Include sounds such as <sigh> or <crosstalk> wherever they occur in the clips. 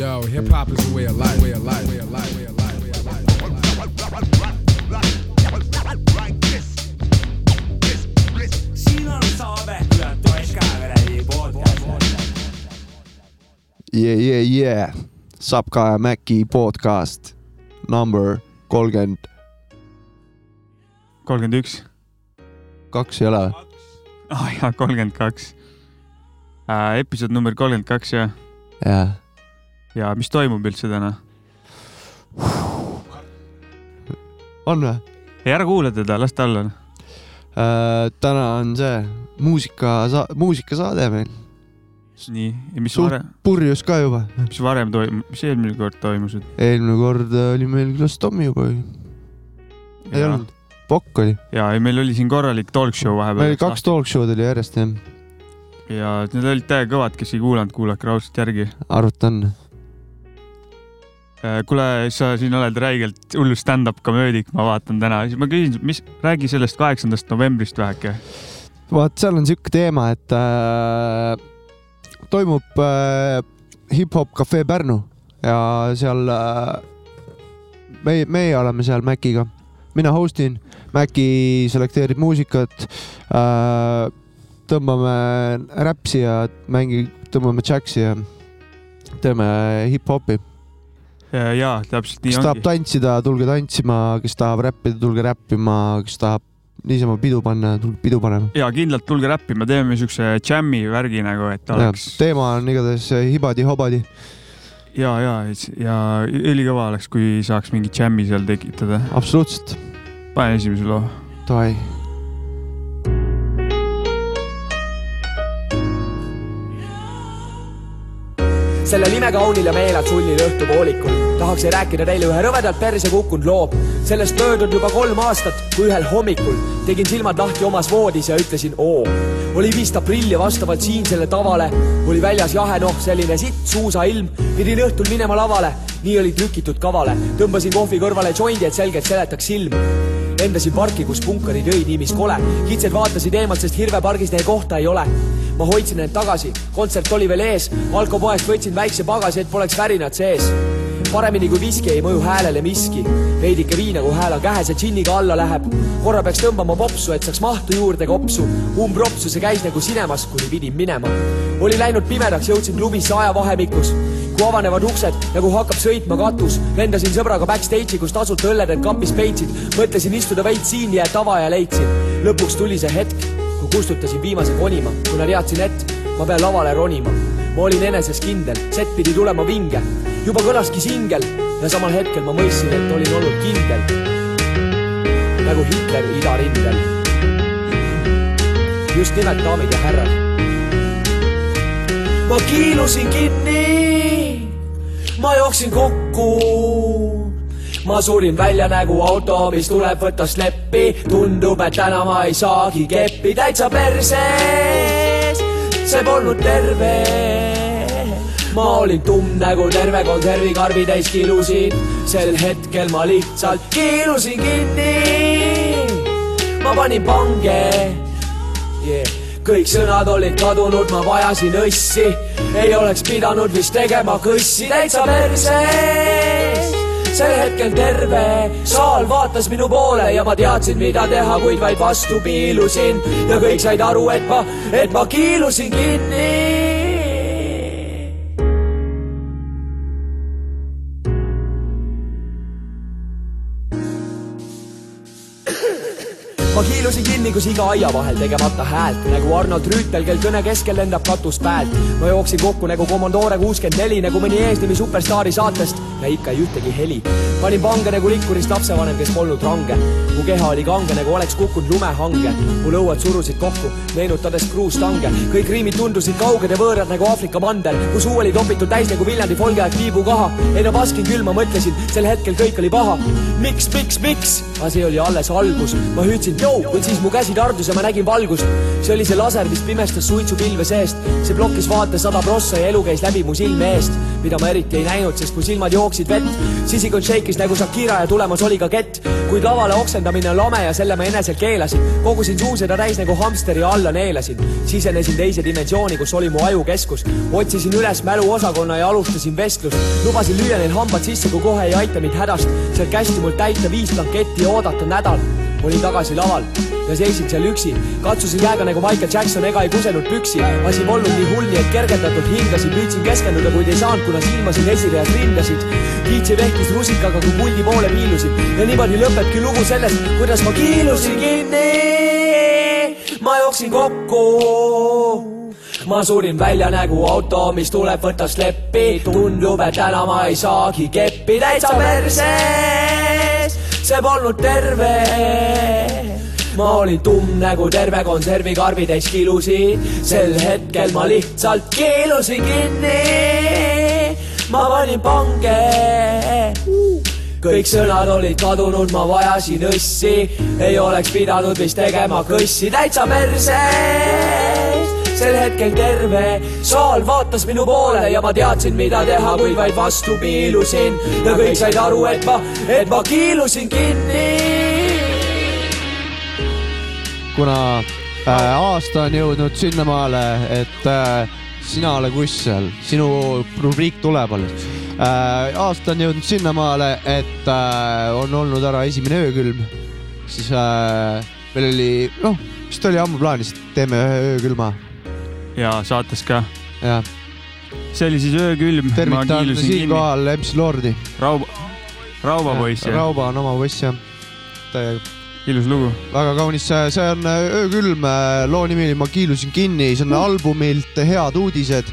Yo, hip hop is a way of life, way of life, way of life, way of life, way of life. siin on Saave, toes ka kuradi podcast. yeah, yeah, yeah. Sapka ja Mäki podcast number kolmkümmend kolmkümmend üks, kaks ei ole või? aa oh, jaa, kolmkümmend kaks. episood number kolmkümmend kaks jah, jah. Ja mis toimub üldse täna? on või? ei ära kuula teda, las ta olla. täna on see muusika, muusikasaade meil. nii, ja mis Suht- varem, purjus ka juba. mis varem toimus, mis eelmine kord toimus? eelmine kord oli meil külas Tommy juba ju. ei olnud? Pokk oli. ja, ja meil oli siin korralik talk show meil vahepeal oli. kaks talk show'd oli järjest jah. ja need olid täiega kõvad, kes ei kuulanud, kuulake raudselt järgi. arvutan. kuule, sa siin oled räigelt hullu stand-up komöödik, ma vaatan täna, siis ma küsin, mis, räägi sellest kaheksandast novembrist väheke. vaat seal on siuke teema, et äh, toimub äh, hip-hop cafe Pärnu ja seal äh, meie, meie oleme seal Maciga, mina host in, Maci selekteerib muusikat äh,. tõmbame räpsi ja mängi, tõmbame džäksi ja teeme hip-hopi. Ja täpselt nii kes tahab ongi. tantsida, tulge tantsima, kes tahab räppida, tulge räppima, kes tahab niisama pidu panna, tulge pidu panema. ja kindlalt tulge räppima, teeme siukse jam'i värgi nagu, et oleks teema on igatahes hibadi-hobadi. ja, ja, ja ülikõva oleks, kui saaks mingi jam'i seal tekitada. absoluutselt, panen esimese loo. davai. Sellel imekaunil ja meelad sunnil õhtupoolikul tahaks rääkida teile ühe rõvedalt perse kukkunud loo. sellest möödunud juba kolm aastat, kui ühel hommikul tegin silmad lahti omas voodis ja ütlesin oo. oli vist aprill ja vastavalt siinsele tavale oli väljas jahe noh, selline sitt suusailm. pidin õhtul minema lavale, nii oli trükitud kavale. tõmbasin kohvi kõrvale jondi, et selgelt seletaks silm lendasin parki, kus punkarid jõid nii mis kole. kitsed vaatasid eemalt, sest Hirvepargis neil kohta ei ole. ma hoidsin end tagasi, kontsert oli veel ees, alkopoest võtsin väikse pagasi, et poleks värinad sees. paremini kui viski ei mõju häälele miski. veidike viina, kui hääl on kähes ja džinniga alla läheb. korra peaks tõmbama popsu, et saaks mahtu juurde kopsu. umbropsu see käis nagu sinemas, kuni pidin minema. oli läinud pimedaks, jõudsin klubisse ajavahemikus kui avanevad uksed nagu hakkab sõitma katus, lendasin sõbraga backstage'i, kus tasuta õlled end kapis peitsid, mõtlesin istuda veits siin ja tava ja leidsin. lõpuks tuli see hetk, kui kustutasin viimase konima, kuna teadsin, et ma pean lavale ronima. ma olin eneses kindel, set pidi tulema vinge, juba kõlaski singel ja samal hetkel ma mõistsin, et olin olnud kindel nagu Hitler idarindel. just nimelt, daamid ja härrad ma kiilusin kinni, ma jooksin kokku. ma surin välja nagu auto, mis tuleb võtta sleppi, tundub, et täna ma ei saagi keppi täitsa perses. see polnud terve. ma olin tumm nagu terve konservikarbi täis kilusin, sel hetkel ma lihtsalt kiilusin kinni. ma panin pange yeah.. kõik sõnad olid kadunud, ma vajasin õssi, ei oleks pidanud vist tegema kõssi täitsa perses. sel hetkel terve saal vaatas minu poole ja ma teadsin, mida teha, kuid vaid vastu piilusin ja kõik said aru, et ma, et ma kiilusin kinni. ma kiilusin kinni, kus iga aia vahel tegemata häält nagu Arnold Rüütel, kel kõne keskel lendab katus päält. ma jooksin kokku nagu Commodore kuuskümmend neli nagu mõni eesnimi superstaari saatest ja ikka ei ühtegi heli. panin pange nagu likkurist lapsevanem, kes polnud range. mu keha oli kange nagu oleks kukkunud lumehange. mu lõuad surusid kokku, meenutades kruustange. kõik riimid tundusid kauged ja võõrad nagu Aafrika mandel, mu suu oli topitud täis nagu Viljandi folgeaeg tiibukaha. ei no paskin küll, ma mõtlesin, sel hetkel kõik oli paha. miks, miks, miks? aga see oli alles algus, ma hüüdsin jõu, kuid siis mu käsi tardus ja ma nägin valgust. see oli see laser, mis pimestas suitsupilve seest. see blokkis vaate sada prossa ja elu käis läbi mu silme eest, mida ma eriti ei näinud, sest mu silmad jooksid vett. sisikond shake'is nagu Shakira ja tulemas oli ka kett. kuid lavale oksendamine on lame ja selle ma eneselt keelasin. kogusin suuseda täis nagu hamster ja alla neelasin. sisenesin teise dimensiooni, kus oli mu ajukeskus. otsisin üles mäluosakonna ja alustasin vestlust. lubasin lüüa neil hambad sisse, kui kohe ei aita mind hädast. seal kästi mul täita viis blanketti ja oodata nädal. Olin tagasi laval ja seisin seal üksi. katsusin käega nagu Michael Jackson ega ei kusenud püksi. asi polnud nii hull, nii et kergendatult hingasin, püüdsin keskenduda, kuid ei saanud, kuna silmasin esireas rindasid. DJ vehkis rusikaga, kui puldi poole piilusin ja niimoodi lõpebki lugu sellest, kuidas ma kiilusin kinni. ma jooksin kokku ma surin välja nagu auto, mis tuleb võtta sleppi, tundub, et täna ma ei saagi keppi täitsa perses, see polnud terve. ma olin tumm nagu terve konservikarbi täis kilusi, sel hetkel ma lihtsalt kiilusin kinni. ma panin pange kõik sõnad olid kadunud, ma vajasin õssi, ei oleks pidanud vist tegema kõssi täitsa perses. Sel hetkel terve. Saal vaatas minu poole ja ma teadsin, mida teha, kuid vaid vastu piilusin. Ja kõik said aru, et ma, et ma kiilusin kinni. kuna äh, aasta on jõudnud sinnamaale, et äh, sina ole kuss seal, sinu rubriik tuleb alles. Äh,. aasta on jõudnud sinnamaale, et äh, on olnud ära esimene öökülm, siis äh, meil oli, noh, vist oli ammu plaanis, et teeme ühe öökülma ja saates ka. see oli siis öökülm. tervitan siinkohal MC Lordi. Rauba, Rauba poiss Rauba on oma poiss jah, täiega ilus lugu. väga kaunis, see on äh, öökülm, loo nimi oli Ma kiilusin kinni, see on albumilt Head uudised.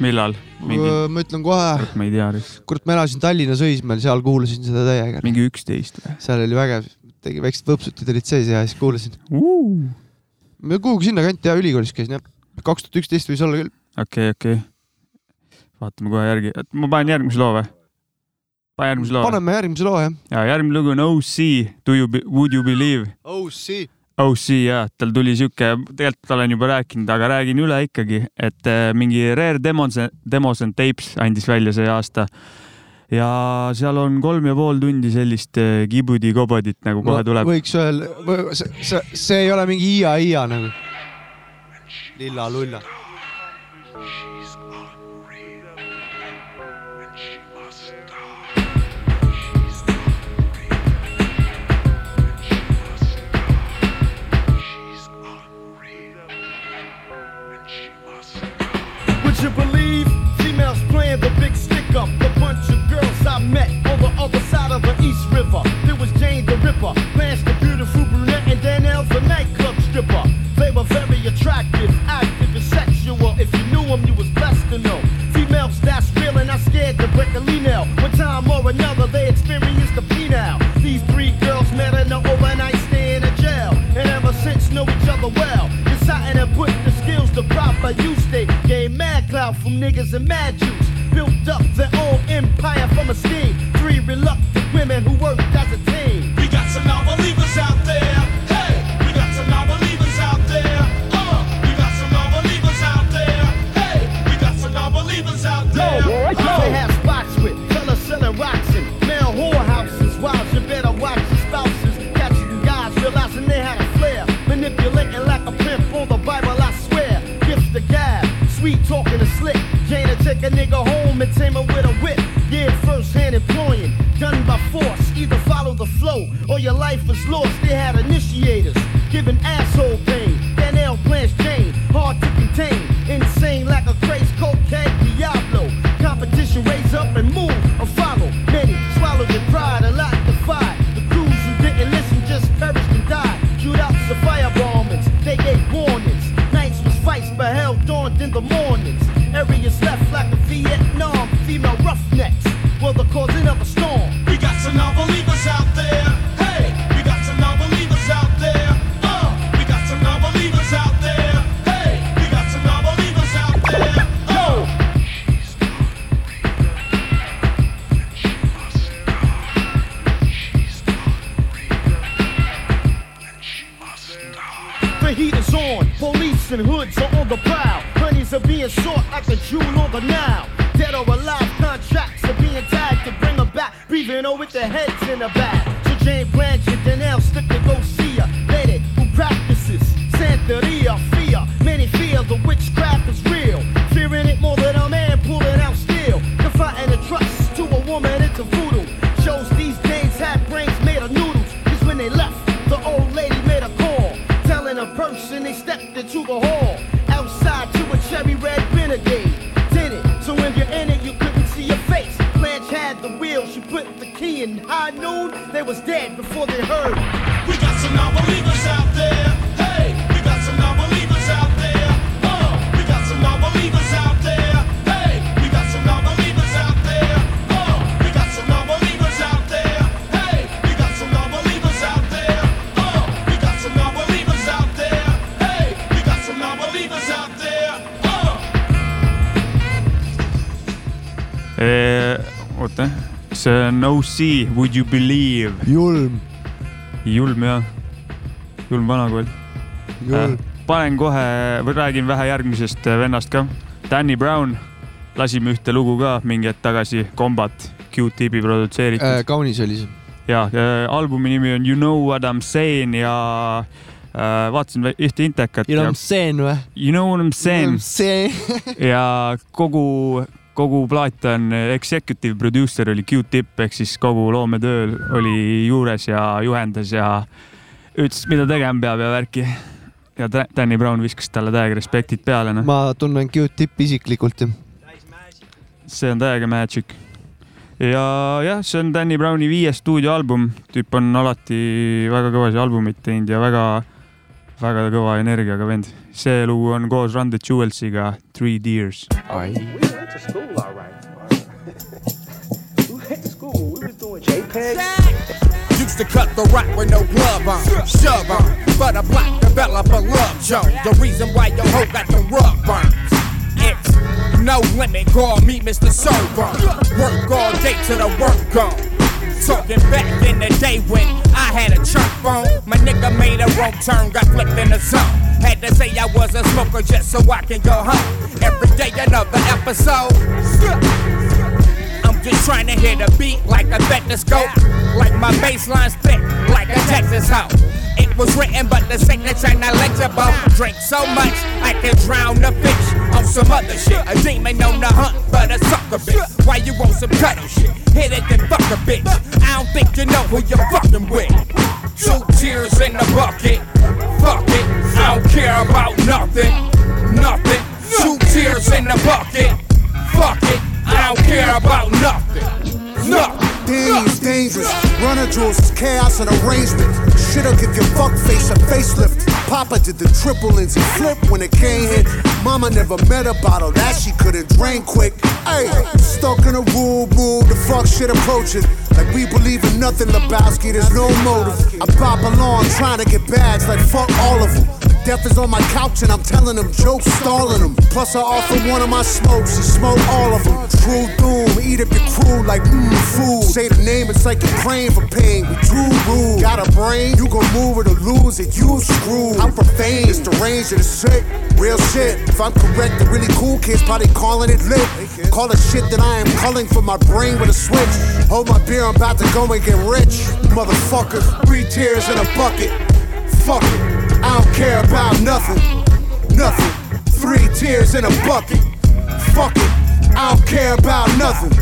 millal? mingi, ma ütlen kohe, ma ei tea, kurat, ma elasin Tallinnas Õismäel, seal kuulasin seda täiega. mingi üksteist või? seal oli vägev, tegi väiksed võpsutid olid sees ja siis kuulasin. ma kuhugi sinnakanti ja ülikoolis käisin jah, kaks tuhat üksteist võis olla küll. okei, okei. vaatame kohe järgi, ma panen järgmise loo või? pane järgmise loo. paneme järgmise loo jah. ja järgmine lugu on OC, Do you, would you believe? see. OC jah, tal tuli siuke, tegelikult olen juba rääkinud, aga räägin üle ikkagi, et äh, mingi Rare Demos, Demos and Tapes andis välja see aasta. Ja seal on kolm ja pool tundi sellist äh, kibudi-kobodit nagu kohe tuleb. võiks öelda, see, see, ei ole mingi Ia-Ia nagu. lilla-lulla. Met on the other side of the East River. There was Jane the Ripper, Blanche the beautiful brunette, and Danielle the nightclub stripper. They were very attractive, active, and sexual. If you knew them, you was blessed to know. Females that's real and not scared to break a lean One time or another, they experienced the penile. These three girls met in an overnight stay in a jail, and ever since know each other well. Deciding to put the skills to proper use, they gained mad clout from niggas and mad juice. Built up their own empire from a scheme. Three reluctant women who worked as a team. We got some non-believers out there. Hey, we got some non-believers out there. Uh, we got some non-believers out there. Hey, we got some non-believers out there. They have spots with fellas selling rocks and male whorehouses. Wives, you better watch your spouses. Catching guys realizing they had a flair. Manipulating like a pimp on the Bible, I swear. Gifts the gab, sweet talking and slick. Jane to take a nigga home him with a whip. Yeah, first hand employing, done by force. Either follow the flow or your life is lost. They had initiators, giving asshole on OC, Would you believe, julm, julm jah, julm vanakool. julm. panen kohe, või räägin vähe järgmisest äh, vennast ka. Danny Brown, lasime ühte lugu ka mingi hetk tagasi, Combat, Q-tipi produtseeritud Äh, kaunis oli see. ja äh, albumi nimi on You know what I m saying ja äh, vaatasin vä- ühte intekat You know ja what I'm saying või? You know what I m saying see. ja kogu, kogu plaat on executive producer oli Q-tip ehk siis kogu loometööl oli juures ja juhendas ja ütles, mida tegema peab ja värki. ja Danny Brown viskas talle täiega respektid peale, noh. ma tunnen Q-tippi isiklikult see on täiega magic. ja jah, see on Danny Browni viies stuudioalbum, tüüp on alati väga kõvasid albumeid teinud ja väga, väga kõva energiaga vend. see lugu on koos Run the Jewelsiga Three Deers. We went to school, all right. <laughs> we went to school. We was doing JPEG. Used to cut the rock with no glove on, shove on. But a black developer love Joe. The reason why your hoe got the rug burns. It's no limit, call me Mr. Sober. Work all day to the work gone. Talking back in the day when I had a church phone. My nigga made a wrong turn, got flipped in the zone. Had to say I was a smoker just so I can go home. Every day another episode. I'm just trying to hit a beat like a stethoscope. Like my bassline's thick, like a Texas hoe. It was written, but the signature not legible. Drink so much, I can drown the fish on some other shit. A demon on the hunt, but a sucker bitch. Why you want some cuddle shit? Hit it, then fuck a bitch. I don't think you know who you're fucking with. Two tears in the bucket. Fuck it, I don't care about nothing. Nothing. Two tears in the bucket. Fuck it, I don't care about nothing. Nothing. Is dangerous. Runner jewels is chaos and arrangement. Shit'll give your fuck face a facelift. Papa did the triple and flip when it came hit. Mama never met a bottle that she couldn't drain quick. Hey, stuck in a rule, rule, the fuck shit approaching. Like we believe in nothing, Lebowski, there's no motive. I pop along trying to get bags, like fuck all of them. Death is on my couch and I'm telling them jokes, stalling them. Plus I offer one of my smokes, she smoke all of them. True doom, eat up your crew like mmm food. Say the name, it's like you're praying for pain. We too rude. Got a brain, you gon' move it or lose it. You screwed. I'm for fame, it's the range of the sick. Real shit. If I'm correct, the really cool kids probably calling it lit. Call it shit that I am culling for my brain with a switch. Hold my beer, I'm about to go and get rich. Motherfucker, three tears in a bucket. Fuck it. I don't care about nothing. Nothing. Three tears in a bucket. Fuck it. I don't care about nothing.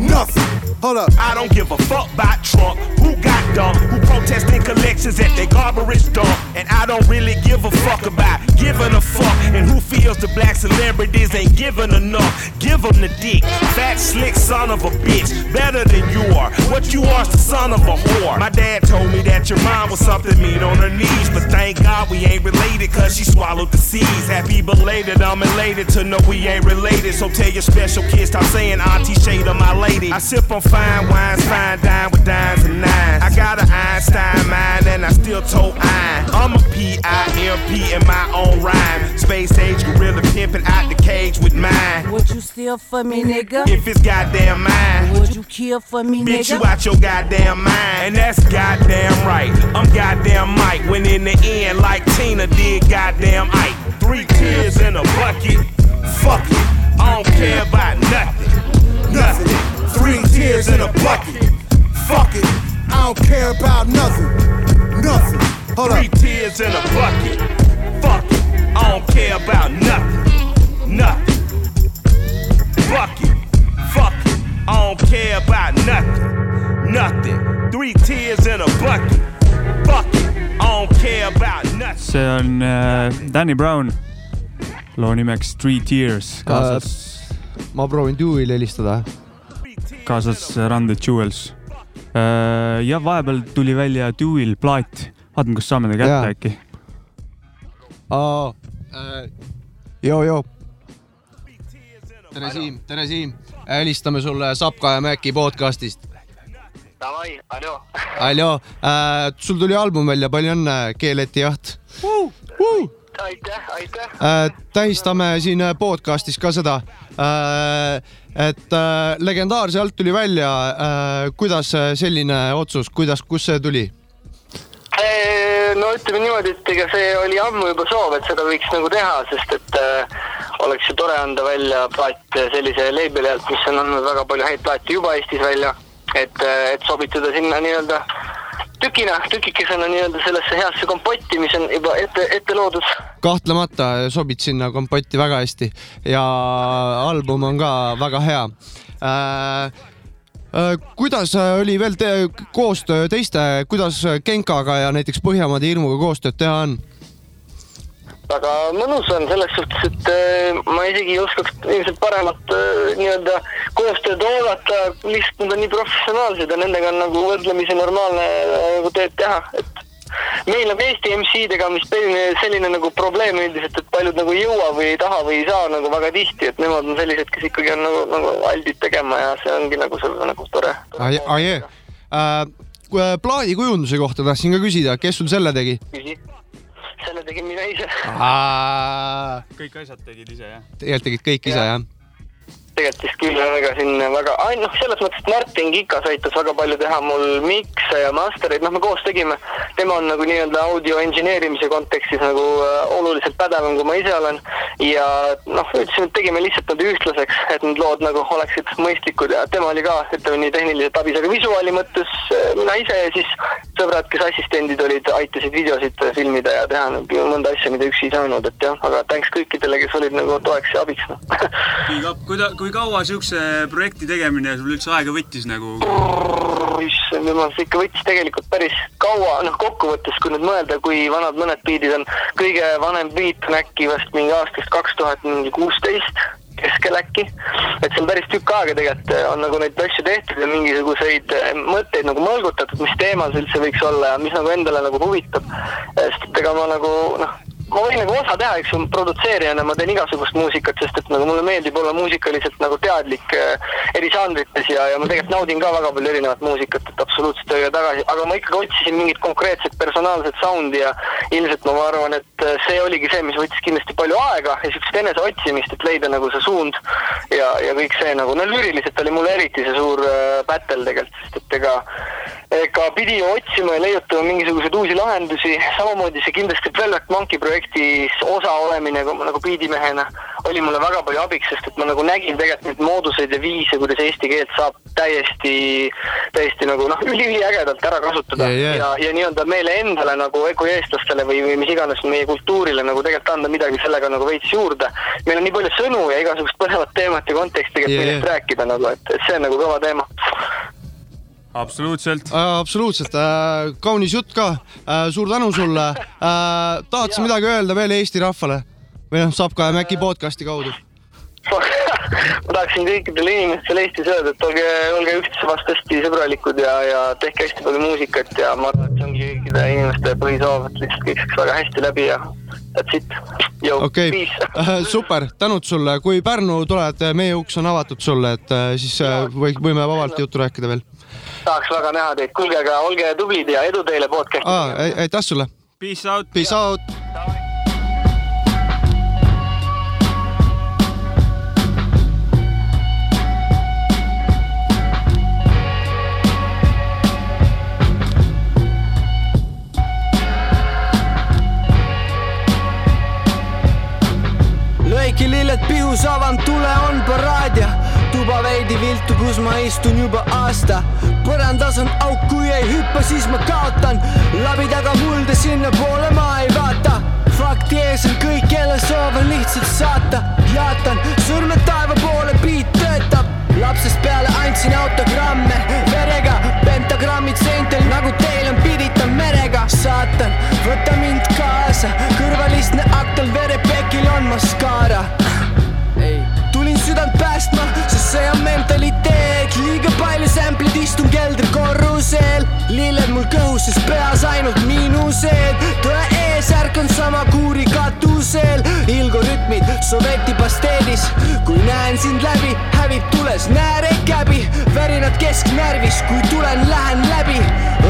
Nothing. Hold up. I don't give a fuck about Trump. Who got dumped? Who protesting collections at their garbage dump? And I don't really give a fuck about giving a fuck. And who feels the black celebrities ain't giving enough? Give them the dick. Fat, slick son of a bitch. Better than you are. What you are is the son of a whore. My dad told me that your mom was something mean on her knees. But thank God we ain't related cause she swallowed the seeds. Happy belated, I'm elated to know we ain't related. So tell your special kids, stop saying Auntie Shade of my lady. I sip on fine wines, fine dine with dimes and nines. I got an Einstein mind and I still tote iron. I'm a P-I-M-P in my own rhyme. Space age gorilla pimping out the cage with mine. Would you steal for me, nigga? If it's goddamn mine. Would you kill for me, nigga? Bitch, you out your goddamn mind. And that's goddamn right. I'm goddamn Mike. When in the end, like Tina did goddamn Ike. Three tears in a bucket. Fuck it. I don't care about nothing. Nothing. Three tears in a bucket. Fuck it. I don't care about nothing. Nothing. Hold Three up. tears in a bucket. Fuck it. I don't care about nothing. Nothing. Fuck it. Fuck it. I don't care about nothing. Nothing. Three tears in a bucket. Fuck it. I don't care about nothing. see on äh, Danny Brown, loo nimeks Three Tears, kaasas, ma proovin Dewey'le helistada. kaasas Run the Jewels. Ja vahepeal tuli välja Dewey'l plaat, vaatame, kas saame ta kätte äkki. joo, joo. tere, Siim, tere, Siim. helistame sulle Sapka ja Mäki podcastist. Davai, aljo. Aljo äh,, sul tuli album välja, palju õnne, Keeleti jaht uh!. Uh! aitäh, aitäh. Äh, tähistame siin podcastis ka seda äh,, et äh, legendaarse alt tuli välja äh,, kuidas selline otsus, kuidas, kust see tuli? no ütleme niimoodi, et ega see oli ammu juba soov, et seda võiks nagu teha, sest et äh, oleks ju tore anda välja plaat sellise label'i alt, mis on andnud väga palju häid plaate juba Eestis välja, et, et sobitada sinna nii-öelda tükina, tükikesena nii-öelda sellesse heasse kompotti, mis on juba ette, ette loodud. kahtlemata sobid sinna kompotti väga hästi ja album on ka väga hea äh,. Äh, kuidas oli veel te koostöö teiste, kuidas Genkaga ja näiteks Põhjamaade Hirmuga koostööd teha on? Väga mõnus on selles suhtes, et äh, ma isegi ei oskaks ilmselt paremat äh, nii-öelda koostööd oodata, lihtsalt nad on nii professionaalsed ja nendega on nagu võrdlemisi normaalne äh, nagu tööd teha, et meil on Eesti MC-dega vist selline, selline nagu probleem üldiselt, et paljud nagu ei jõua või ei taha või ei saa nagu väga tihti, et nemad on sellised, kes ikkagi on nagu, nagu aldid tegema ja see ongi nagu selle nagu tore. Aie, äh, plaadikujunduse kohta tahtsin ka küsida, kes sul selle tegi? küsi, selle tegin mina ise. kõik asjad tegid ise, jah? tegelikult tegid kõik ise jah? Tegelikult vist küll ega siin väga, noh, selles mõttes, et Martin Kikas aitas väga palju teha mul mikse ja master'eid, noh, me koos tegime. tema on nagu nii-öelda audio engineerimise kontekstis nagu äh, oluliselt pädevam, kui ma ise olen. ja noh, ütlesime, et tegime lihtsalt nad ühtlaseks, et need lood nagu oleksid mõistlikud ja tema oli ka, ütleme nii tehniliselt abis, aga visuaali mõttes äh, mina ise ja siis sõbrad, kes assistendid olid, aitasid videosid filmida ja teha nagu mõnda asja, mida üksi ei saanud, et jah, aga thanks kõikidele, kes olid nagu toeks ja abiks up, kui ta, kui kaua siukse projekti tegemine sul üldse aega võttis nagu? issand jumal, see ikka võttis tegelikult päris kaua, noh kokkuvõttes, kui nüüd mõelda, kui vanad mõned biidid on, kõige vanem biit on äkki vast mingi aastast kaks tuhat mingi kuusteist keskel äkki, et see on päris tükk aega tegelikult on nagu neid asju tehtud ja mingisuguseid eh, mõtteid nagu mõlgutatud, mis teemal see üldse võiks olla ja mis nagu endale nagu huvitab. sest et ega ma nagu noh, ma võin nagu osa teha, eks ju, produtseerijana ma teen igasugust muusikat, sest et nagu mulle meeldib olla muusikaliselt nagu teadlik äh, eri žanrites ja, ja ma tegelikult naudin ka väga palju erinevat muusikat, et absoluutselt õige tagasi, aga ma ikkagi otsisin mingit konkreetset personaalset sound'i ja ilmselt ma arvan, et äh, see oligi see, mis võttis kindlasti palju aega ja siukest eneseotsimist, et leida nagu see suund ja, ja kõik see nagu, no lüüriliselt oli mul eriti see suur äh, battle tegelikult, sest et ega ega pidi otsima ja leiutama mingisuguseid uusi lahendusi, samamoodi see kindlasti Velvet Monkey projektis osa olemine nagu, biidimehena oli mulle väga palju abiks, sest et ma nagu nägin tegelikult neid mooduseid ja viise, kuidas eesti keelt saab täiesti, täiesti nagu noh, üliägedalt ära kasutada Yeah, yeah. ja, ja nii-öelda meile endale nagu kui eestlastele või, või mis iganes meie kultuurile nagu tegelikult anda midagi sellega nagu veits juurde. meil on nii palju sõnu ja igasugust põnevat teemat ja konteksti, Yeah, millest yeah. rääkida nagu, et, et see on nagu kõva teema. absoluutselt. absoluutselt. Äh,, kaunis jutt ka. Äh,, suur tänu sulle. Äh,. tahad sa midagi öelda veel Eesti rahvale? Või noh, saab ka Maci podcast'i kaudu? <laughs> ma tahaksin kõikidele inimestele Eestis öelda, et olge, olge üksteise vastu hästi sõbralikud ja, ja tehke hästi palju muusikat ja ma arvan, et see ongi kõikide inimeste põhisoov, et lihtsalt kõik saaks väga hästi läbi ja that's it. okei. <laughs> super, tänud sulle, kui Pärnu tuled, meie uks on avatud sulle, et äh, siis äh, või, võime vabalt juttu rääkida veel tahaks väga näha teid, kuulge aga olge tublid ja edu teile podcast'i ah,. aitäh sulle. Peace out. Peace out. kius avan tule on paraad ja tuba veidi viltu, kus ma istun juba aasta. põrandas on auk, kui ei hüppa, siis ma kaotan. läbi taga mulda, sinnapoole ma ei vaata. fakti ees on kõik, kelle soov on lihtsalt saata. jaatan sõrmed taeva poole, beat töötab. lapsest peale andsin autogramme verega, pentagrammid seintel nagu teil on piditav merega. saatan, võta mind kaasa, kõrvalistne aktel verepekil on maskaara südant päästma, sest see on mentaliteet, liiga palju sämplid, istun keldrikorrusel, lilled mul kõhus, sest peas ainult miinused, tõe eesärk on sama kuuri katusel, ilgorütmid soveti pasteedis, kui näen sind läbi, hävib tules näärek häbi, värinad kesknärvis, kui tulen, lähen läbi,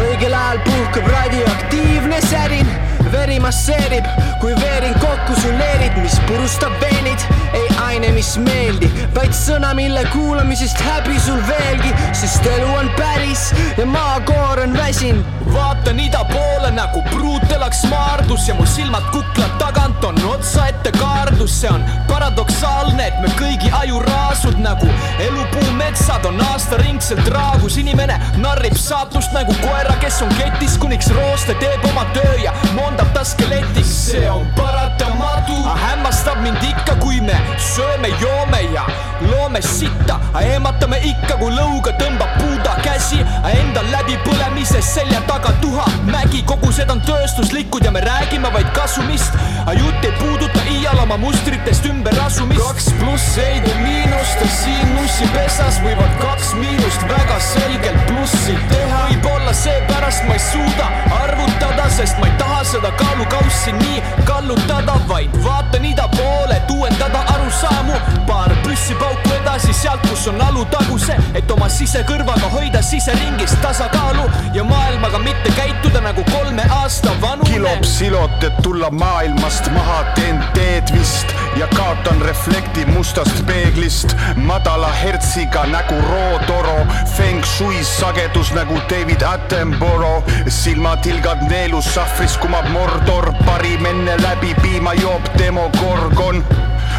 õigel ajal puhkab radioaktiivne särin. Veri masseerib, kui veerin kokku su leerid, mis purustab veenid, ei aine, mis meeldib, vaid sõna, mille kuulamisest häbi sul veelgi, sest elu on päris ja maakoor on väsinud. vaatan ida poole nagu pruut elaks maardus. Ja mu silmad kukla tagant on otsaette kaardus, see on paradoksaalne, et me kõigi ajuraasud nagu elupuu metsad on aastaringselt raagus, inimene narrib saatust nagu koera, kes on ketis, kuniks rooste teeb oma töö ja moondab ta skeletiks, see on paratamatu, hämmastab mind ikka, kui me sööme, joome ja loome sitta, ehmatame ikka, kui lõuga tõmbab puuda käsi, enda läbipõlemises selja taga tuha mägi, kogu seda on tööstuslikud ja me räägime vaid kasumist, jutt ei puuduta iial oma mustritest ümberasumist. kaks pluss ei tee miinust siin nussipesas võivad kaks miinust väga selgelt plussi teha. Võib-olla seepärast ma ei suuda arvutada, sest ma ei taha seda kaalukaussi nii kallutada, vaid vaatan ida poole, et uuendada arusaamu. paar püssipauku edasi sealt, kus on alutaguse, et oma sisekõrvaga hoida siseringis tasakaalu ja maailmaga mitte käituda nagu kolme aasta vanu. kilop silot, et tulla maailmast maha, teen teed vist ja kaotan reflekti mustast peeglist. madala hertsiga nägu rootoro, feng shui's sagedus nagu David Attenborough, silmatilgad neelus sahvris kumab Mordor, parim enne läbi piima joob Demogorgon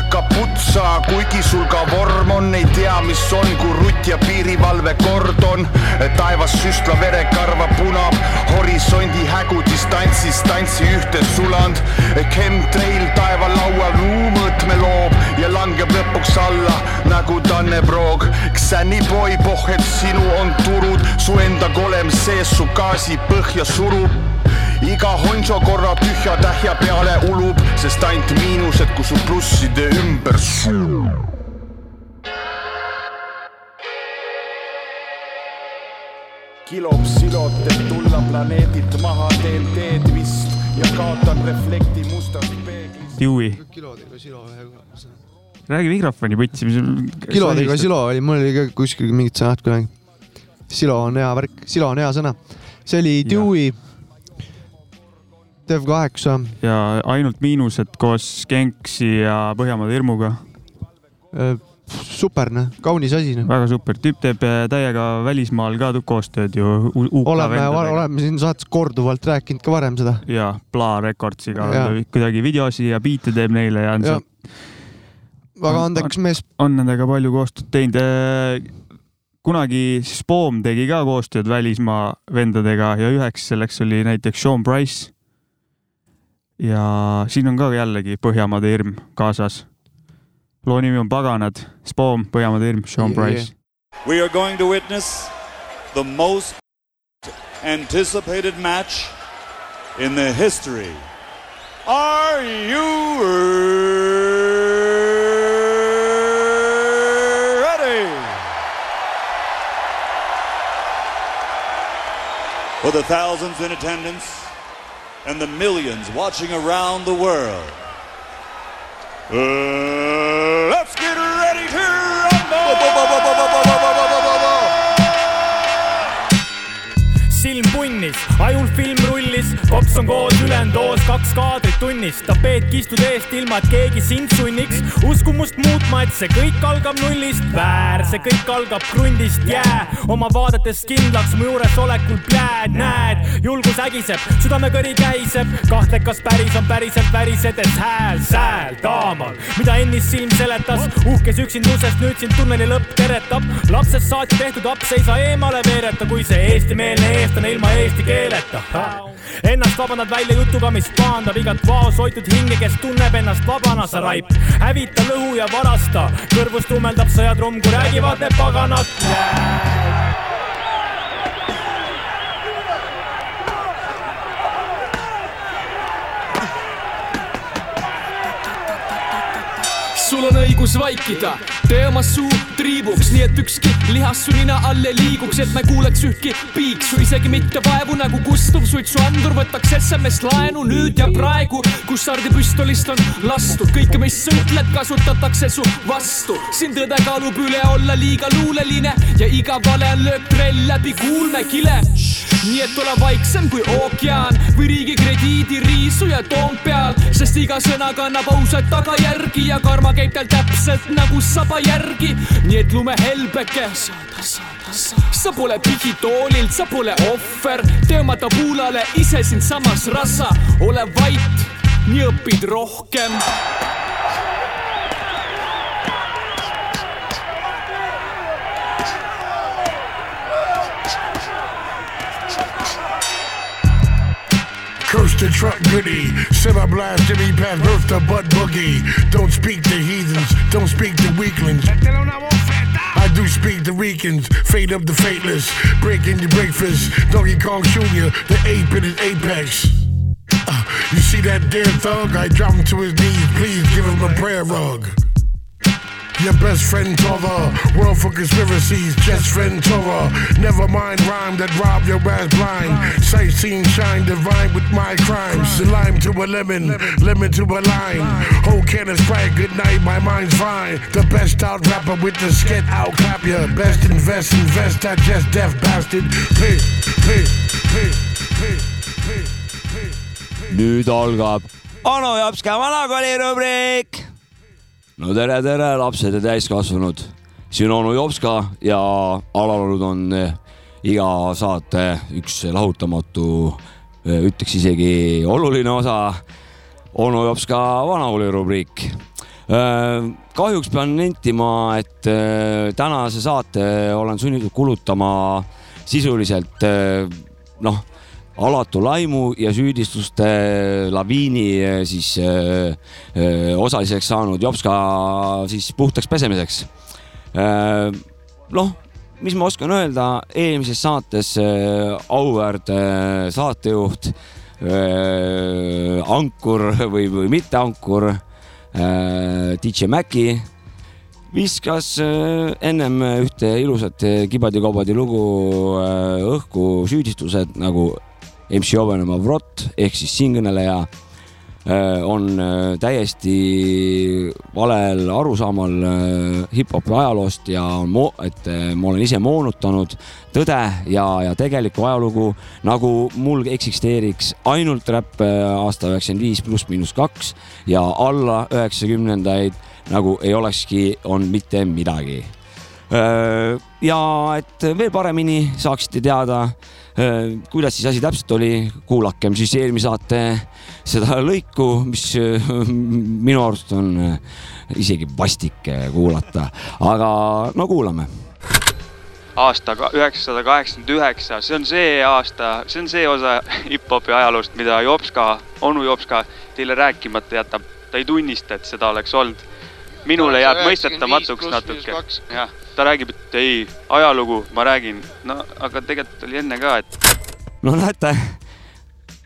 kaputsa, kuigi sul ka vorm on, ei tea, mis on, kui rutt ja piirivalve kordon. taevas süstla verekarva punab, horisondi hägu distantsis tantsi ühte suland. Chemtrail taevalaual luumõõtme loob ja langeb lõpuks alla nagu Dannebrog. Xänniboy, poh, et sinu on turud, su enda kolem sees su gaasi põhja surub iga honšo korra tühja tähja peale ulub, sest ainult miinused, kui su plusside ümber surub. kilop silot, et tulla planeedilt maha, teen teed vist ja kaotan reflekti mustast peeglist. Dewey, kilodega silo ühega. räägi mikrofoni putsi, mis. kilodega silo oli, mul oli ka kuskil mingid sõnad kunagi. silo on hea värk, silo on hea sõna. see oli Dewey. Dev kaheksa. ja ainult miinused koos Genksi ja Põhjamaade hirmuga. super, noh, kaunis asi, noh. väga super, tüüp teeb äh, täiega välismaal ka koostööd ju. oleme, oleme siin saates korduvalt rääkinud ka varem seda. ja Bla Recordsiga kuidagi videosi ja biite teeb neile ja on Jah. see väga andekas mees. on nendega palju koostööd teinud. kunagi Spoom tegi ka koostööd välismaa vendadega ja üheks selleks oli näiteks Sean Price. Ja siin on ka jällegi Põhjamaade hirm kaasas. loo nimi on Paganad, Spoom, Põhjamaade hirm, Sean Price. We are going to witness the most anticipated match in the history. Are you ready? For the thousands in attendance and the millions watching around the world. Uh, let's get ready to silm punnis, ajul film rullis, kops on koos, ülejäänud doos, kaks kaadrit tunnis. tapeet kistud eest, ilma et keegi sind sunniks. Uskumust muutma, et see kõik algab nullist, väär, see kõik algab krundist, jää. Oma vaadetes kindlaks, mu juuresolekul plääd, näed, julgus ägiseb, südamekõri käiseb, kahtled, kas päris on päriselt värisedes hääl, sääl taamal, mida ennist silm seletas, uhkes üksindusest nüüd sind tunneli lõpp teretab, lapsest saati tehtud aps ei saa eemale veereta, kui see eestimeelne eestlane ilma eesti keeleta. Ennast vabandad välja jutuga, mis paandab igat vaos hoitud hinge, kes tunneb ennast vabana, sa raip. hävita, lõhu ja varasta, kõrvus tummeldab sõjatrumm, kui räägivad need paganad yeah.. Sul on õigus vaikida, tee oma suu triibuks, nii et ükski lihas su nina all ei liiguks, et me kuuleks ühtki piiksu, isegi mitte vaevu nagu kustuv suitsuandur võtaks SMS laenu nüüd ja praegu, kus sardipüstolist on lastud, kõike, mis sa ütled, kasutatakse su vastu. siin tõde kaalub üle olla liiga luuleline ja iga vale on lööktrell läbi kuulmekile. nii et ole vaiksem kui ookean või riigi krediidiriisuja Toompeal, sest iga sõna kannab ausaid tagajärgi ja karma käib tal täpselt nagu saba järgi. nii et lumehelbeke, sa pole pigitoolilt, sa pole ohver, tee oma tabulale ise siinsamas rassa, ole vait, nii õpid rohkem Curse the truck goodie, semi blast Jimmy Pass, birth the butt boogie. Don't speak to heathens, don't speak to weaklings. I do speak to Ricans, fade up the fateless, break in your breakfast. Donkey Kong Jr., the ape in his apex. Uh, you see that dead thug? I drop him to his knees, please give him a prayer rug. Your best friend Torah, world for conspiracies, just friend Torah. Never mind rhyme that rob your ass blind. Sight Sightseeing shine divine with my crimes. Lime to a lemon, lemon to a lime. Whole can of Sprite, good night, my mind's fine. The best out rapper with the skit out clap ya. Best invest, invest, digest deaf bastard. Pay, pay, pay, pay, pay, pay. nüüd algab onu Jopska vanakooli rubriik. No tere, tere, lapsed ja täiskasvanud. siin on onu Jopska ja alanud on eh, iga saate üks lahutamatu, ütleks isegi oluline osa, onu Jopska vanakooli rubriik. kahjuks pean nentima, et eh, tänase saate olen sunnitud kulutama sisuliselt eh, noh alatu laimu ja süüdistuste laviini eh, siis äh, äh, osaliseks saanud Jopska siis puhtaks pesemiseks. Noh, mis ma oskan öelda, eelmises saates auväärt saatejuht ankur või, või mitte ankur DJ Maci viskas ennem ühte ilusat kibadi-kobadi lugu õhku süüdistused nagu MC Oven Mavrot ehk siis siinkõneleja äh, on äh, täiesti valel arusaamal äh, hip-hopi ajaloost ja on mo- et ma olen ise moonutanud tõde ja, ja tegelikku ajalugu nagu mul eksisteeriks ainult räpp aasta üheksakümmend viis pluss miinus kaks ja alla üheksakümnendaid nagu ei olekski olnud mitte midagi. Ja et veel paremini saaksite teada, kuidas siis asi täpselt oli, kuulakem siis eelmise saate seda lõiku, mis äh, minu arust on äh, isegi vastik äh, kuulata, aga no kuulame aasta üheksasada kaheksakümmend üheksa, see on see aasta, see on see osa hip-hopi ajaloost, mida Jopska, onu Jopska teile rääkimata jätab. ta ei tunnista, et seda oleks olnud. Minule jääb 95 mõistetamatuks natuke. jah, ta räägib, et ei, ajalugu, ma räägin, no aga tegelikult oli enne ka, et no näete,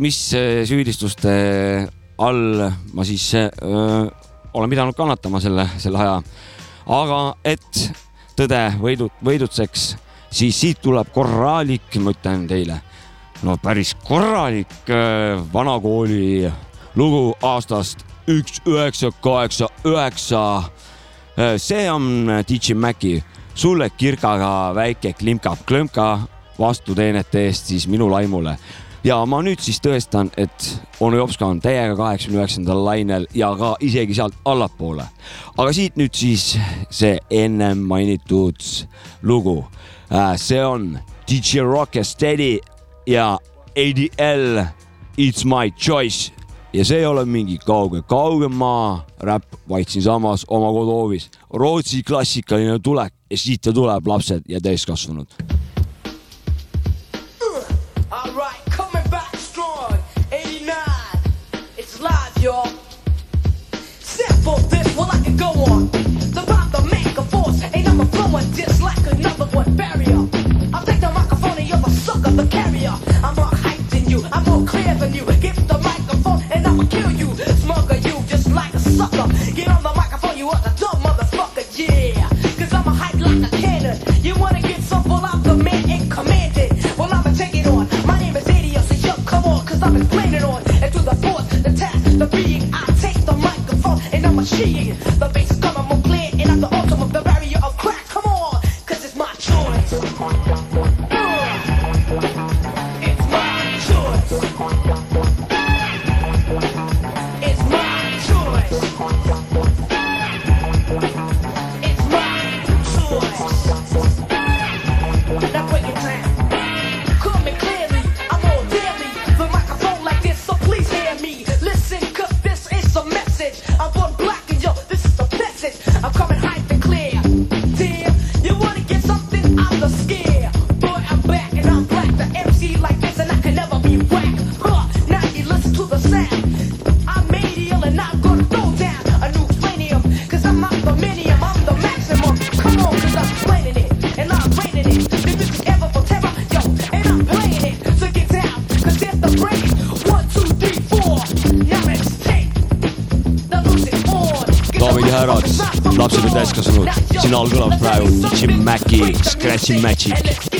mis äh, süüdistuste all ma siis öö, olen pidanud kannatama selle, selle aja. aga et tõde võidu, võidutseks, siis siit tuleb korralik, ma ütlen teile, no päris korralik öö, vanakooli lugu aastast üks üheksa kaheksa üheksa. see on DJ Maci, sulle kirkaga väike klimkab-klõmka vastuteenete eest siis minu laimule ja ma nüüd siis tõestan, et onu Jopska on täiega kaheksakümne üheksandal lainel ja ka isegi sealt allapoole. aga siit nüüd siis see ennem mainitud lugu. see on DJ Rockesteady ja ADL It's my choice ja see ei ole mingi kauge, kaugem maa räpp, vaid siinsamas oma koduhoovis. Rootsi klassikaline tulek ja siit ta tuleb, lapsed ja täiskasvanud. Alright, coming back strong. 89. It's live, y'all. Simple this, well, I can go on. The rhyme, the make a force. Ain't number flowing just like another one barrier. I'll take the microphone and you're the sucker, the carrier. I'm more hyped than you, I'm more clear than you. Give the being, I take the microphone and I'm a machine. The Coming. hype täiskasvanud, siin all kõlab praegu Jim Maci Scratchy Magic.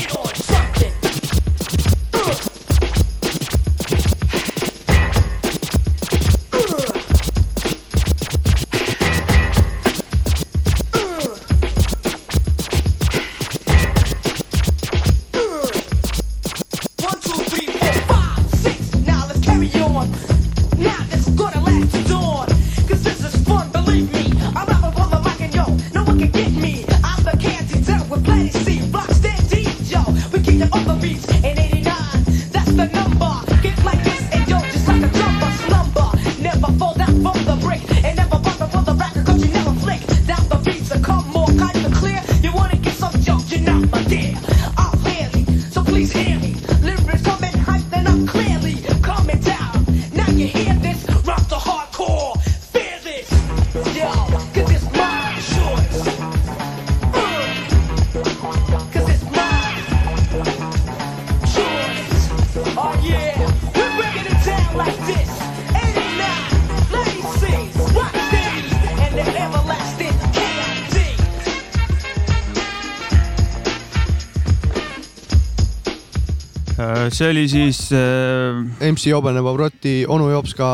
See oli siis äh, MC Jobene Pavroti onu Jopska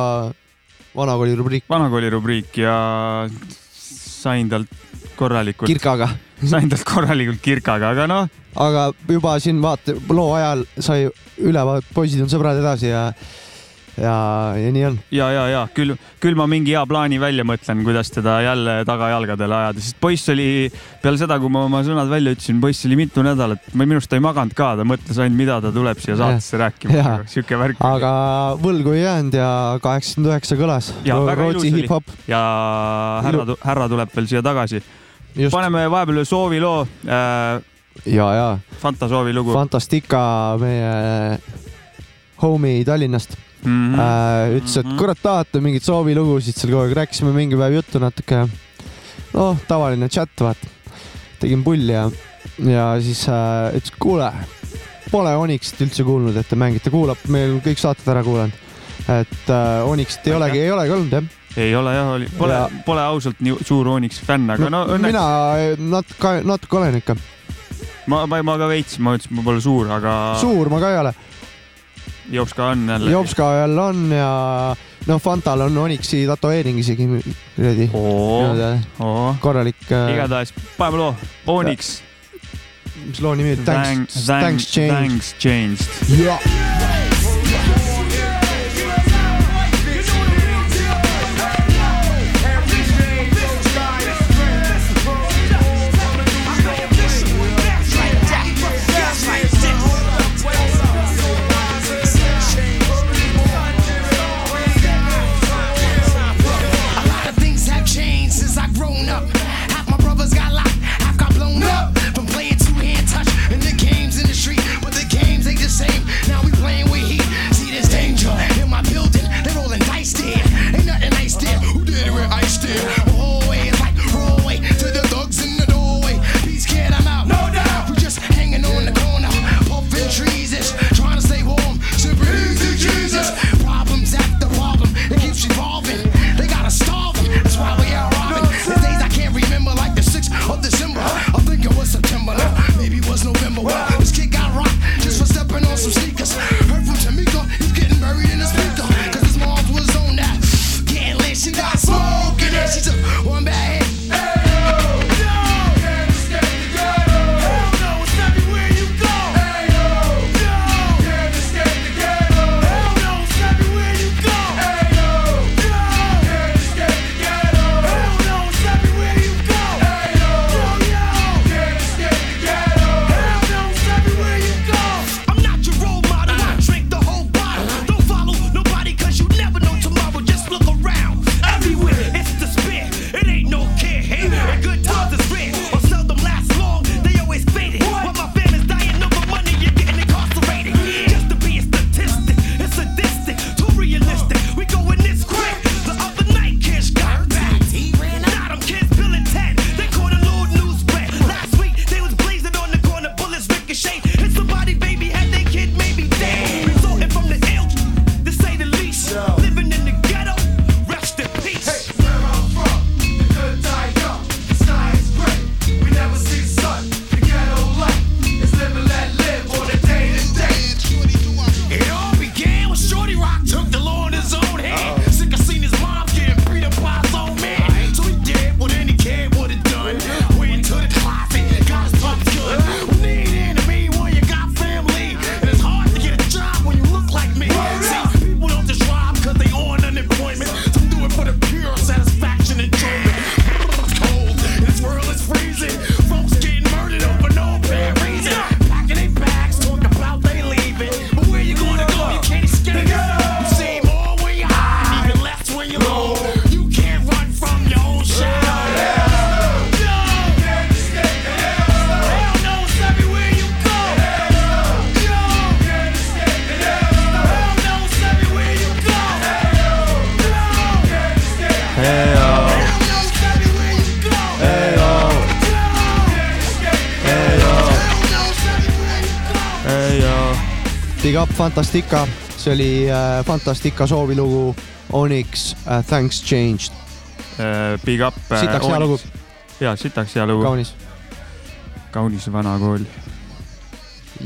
vanakooli rubriik. vanakooli rubriik ja sain talt korralikult. Kirkaga. <laughs> sain talt korralikult kirkaga, aga noh, aga juba siin vaata loo ajal sai ülevaate, poisid on sõbrad edasi ja ja, ja nii on. ja, ja, ja küll, küll ma mingi hea plaani välja mõtlen, kuidas teda jälle tagajalgadele ajada, sest poiss oli peale seda, kui ma oma sõnad välja ütlesin, poiss oli mitu nädalat, ma minu arust ta ei maganud ka, ta mõtles ainult, mida ta tuleb siia saatesse rääkima sihuke värk. aga võlgu ei jäänud ja kaheksakümmend üheksa kõlas. Rootsi hip-hop. ja härra, härra tuleb veel siia tagasi. paneme vahepeal ühe sooviloo äh,. ja, ja. Fanta soovilugu. Fantastica, meie homie Tallinnast mm. -hmm. Ütles, et kurat tahate mingeid soovilugusid seal kogu aeg, rääkisime mingi päev juttu natuke. noh, tavaline chat, vaata. tegin pulli ja, ja siis äh, ütles, kuule, pole Onyxit üldse kuulnud, et te mängite, kuulab, meil kõik saated ära kuulanud. et äh, Onyxit ei olegi, ei olegi olnud jah. ei ole jah, oli, pole Ja-, pole ausalt nii suur Onyxi fänn, aga no õnneks mina natuke, natuke olen ikka. ma, ma, ma ka veits, ma ütlesin, ma pole suur, aga suur ma ka ei ole. Jopska on jälle. Jopska jälle on ja noh, Fantal on Onyxi tätoveering isegi kuradi. korralik. äh, igatahes paneme loo, Onyx. mis loo nimi oli? Thanks, Thanks Change. Thanks changed. jah. Fantastica, see oli äh, Fantastica soovilugu Onyx äh, Thanks Changed. Big up. Sitaks hea lugu.. jaa, sitaks hea lugu. kaunis. kaunis vana kool.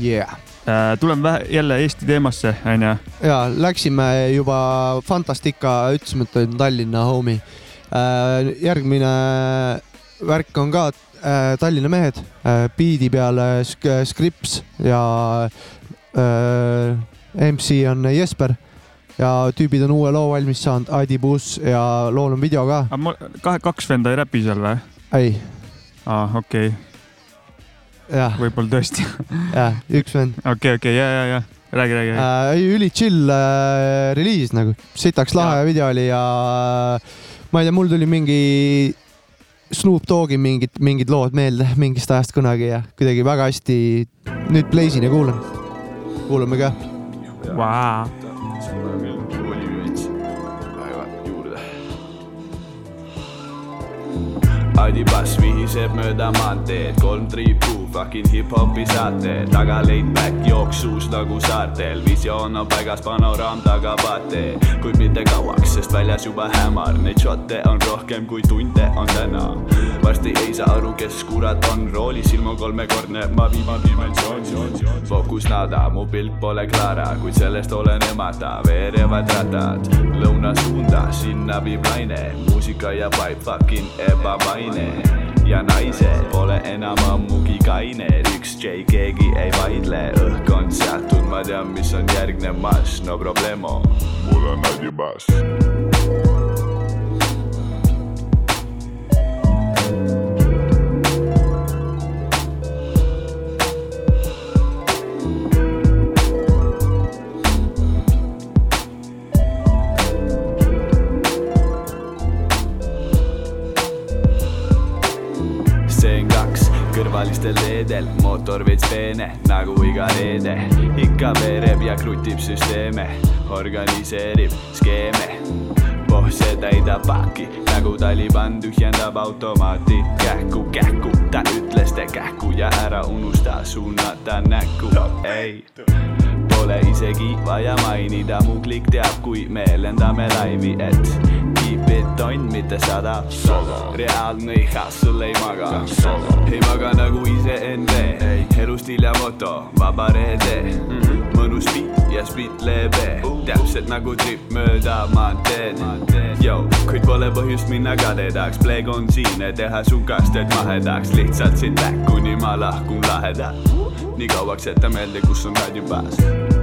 Yeah. tuleme vähe jälle Eesti teemasse, onju. ja läksime juba Fantastica, ütlesime, et on Tallinna homie. järgmine värk on ka äh, Tallinna mehed, biidi peal äh, Sk- Skrips ja äh, MC on Jesper ja tüübid on uue loo valmis saanud, Adi Buss ja lool on video ka. kahe, kaks venda ei räpi seal või? ei, aa, okei okay.. võib-olla tõesti. <laughs> jah, üks vend. okei, okei, ja, ja, ja räägi, räägi, räägi. äh,. üli chill äh, reliis nagu, sitaks lahe ja. video oli ja äh, ma ei tea, mul tuli mingi Snoop Dogi mingid, mingid lood meelde mingist ajast kunagi ja kuidagi väga hästi nüüd pleisin ja kuulan. Kuulame ka. Vau. Adidas vihiseb mööda maanteed, kolm triipu, fucking hip-hopi saate, taga laid back jooksus nagu saartel, visioon on paigas, panoraam taga vaate, kuid mitte kauaks, sest väljas juba hämar, neid šotte on rohkem kui tunde on täna. varsti ei saa aru, kes kurat on. Roolis, ilmu kolmekordne, ma viiman dimensiooni. fookus nada, mu pilt pole klaara, kuid sellest olen emata, veerevad ratad, lõuna suunda, sinna viib naine, muusika ja vibe fucking ebamaine ja naised pole enam ammugi kained, üks J keegi ei vaidle, õhk on seatud, ma tean, mis on järgnemas, no problemo, mul on Adidas. Kõrvalistel teedel, mootor veits peene nagu iga reede. ikka veereb ja krutib süsteeme, organiseerib skeeme. Pohse täidab paaki nagu Taliban tühjendab automaati. kähku, kähku, ta ütles te kähku ja ära unusta suunata näkku, ei Pole isegi vaja mainida, mu klikk teab, kui me lendame laivi, et it on, mitte sada, reaalne iha, sul ei maga, ei maga nagu iseend, elustiil ja moto, vaba reede, mõnus beat ja spit leebe, täpselt nagu trip mööda maanteed, Yo, kuid pole põhjust minna kadedaks, pleeg on siin, et teha su kasted mahedaks, lihtsalt sit back, kuni ma lahkun lahedalt, nii kauaks jäta meelde, kus on raadiobaas Peace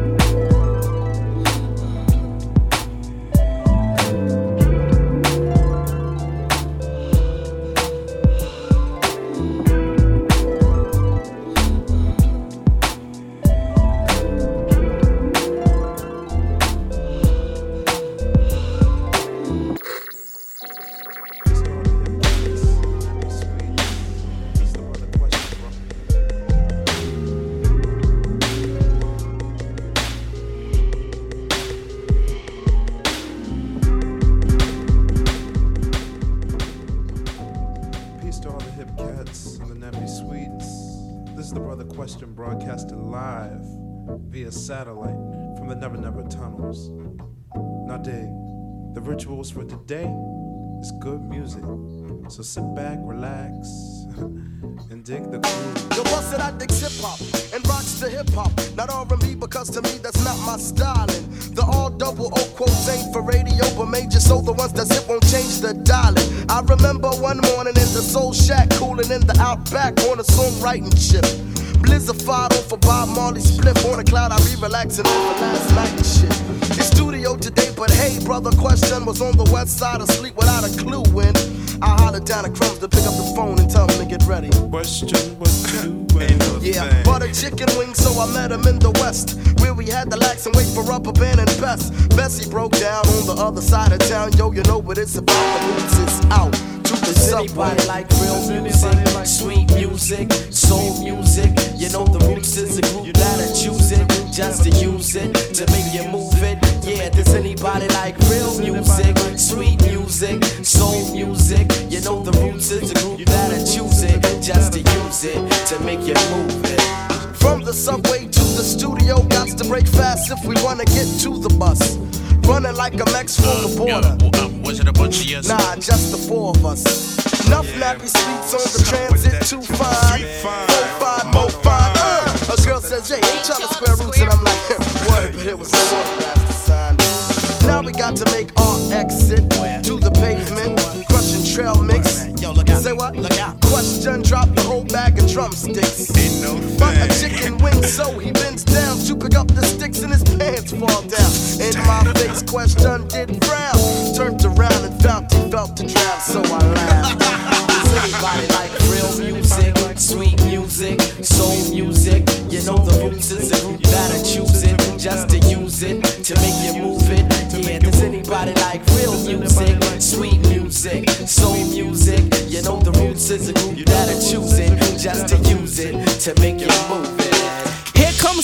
sit back, relax, <laughs> and dig the groove. Yo, bust it, I dig hip hop and rocks the hip hop. Not R&B because to me that's not my styling. The all double O quotes ain't for radio, but major so the ones that zip won't change the dialing. I remember one morning in the Soul Shack, cooling in the Outback on a songwriting chip. Blizzard off a Bob Marley split on a cloud. I be relaxing over last night and shit. In studio today, but hey, brother, question was on the west side asleep without a clue when I hollered down at Crumbs to pick up the phone and tell him to get ready. Question what you doing? Yeah, butter chicken wing, so I met him in the west. Where we had to lax and wait for rubber band and best. Bessie broke down on the other side of town. Yo, you know what it's about. The roots is out to the Does subway. anybody like real music, sweet music, soul music? You know the roots is a group that'll choose it just to use it to make you move it. Yeah, does anybody like real music, sweet music, soul music? You know the roots is a group that'll choose it just to use it to make you move it. From the subway to the studio, got to break fast if we wanna get to the bus. Running like a Mex from the uh, border. Was it a bunch of yes? Nah, just the four of us. Enough nappy streets on the transit too fine. Four, five, says, ain't y'all the square roots? And I'm like, <laughs> what? But it was so fast sign. Now we got to make our exit to the pavement. Crushing trail mix. Say what? Look out. Question, drop the whole bag of drumsticks. But a chicken wing, so he bends down to pick up the sticks and his pants fall down. In my face, question did frown. Turned around and felt he felt the drown, so I laughed. Does anybody like real music, sweet music, soul music? You know the roots is a choosing just to use it to make you move it. Yeah, does anybody like real music, sweet music, soul music? You know the roots is a group that are choosing just to use it to make you move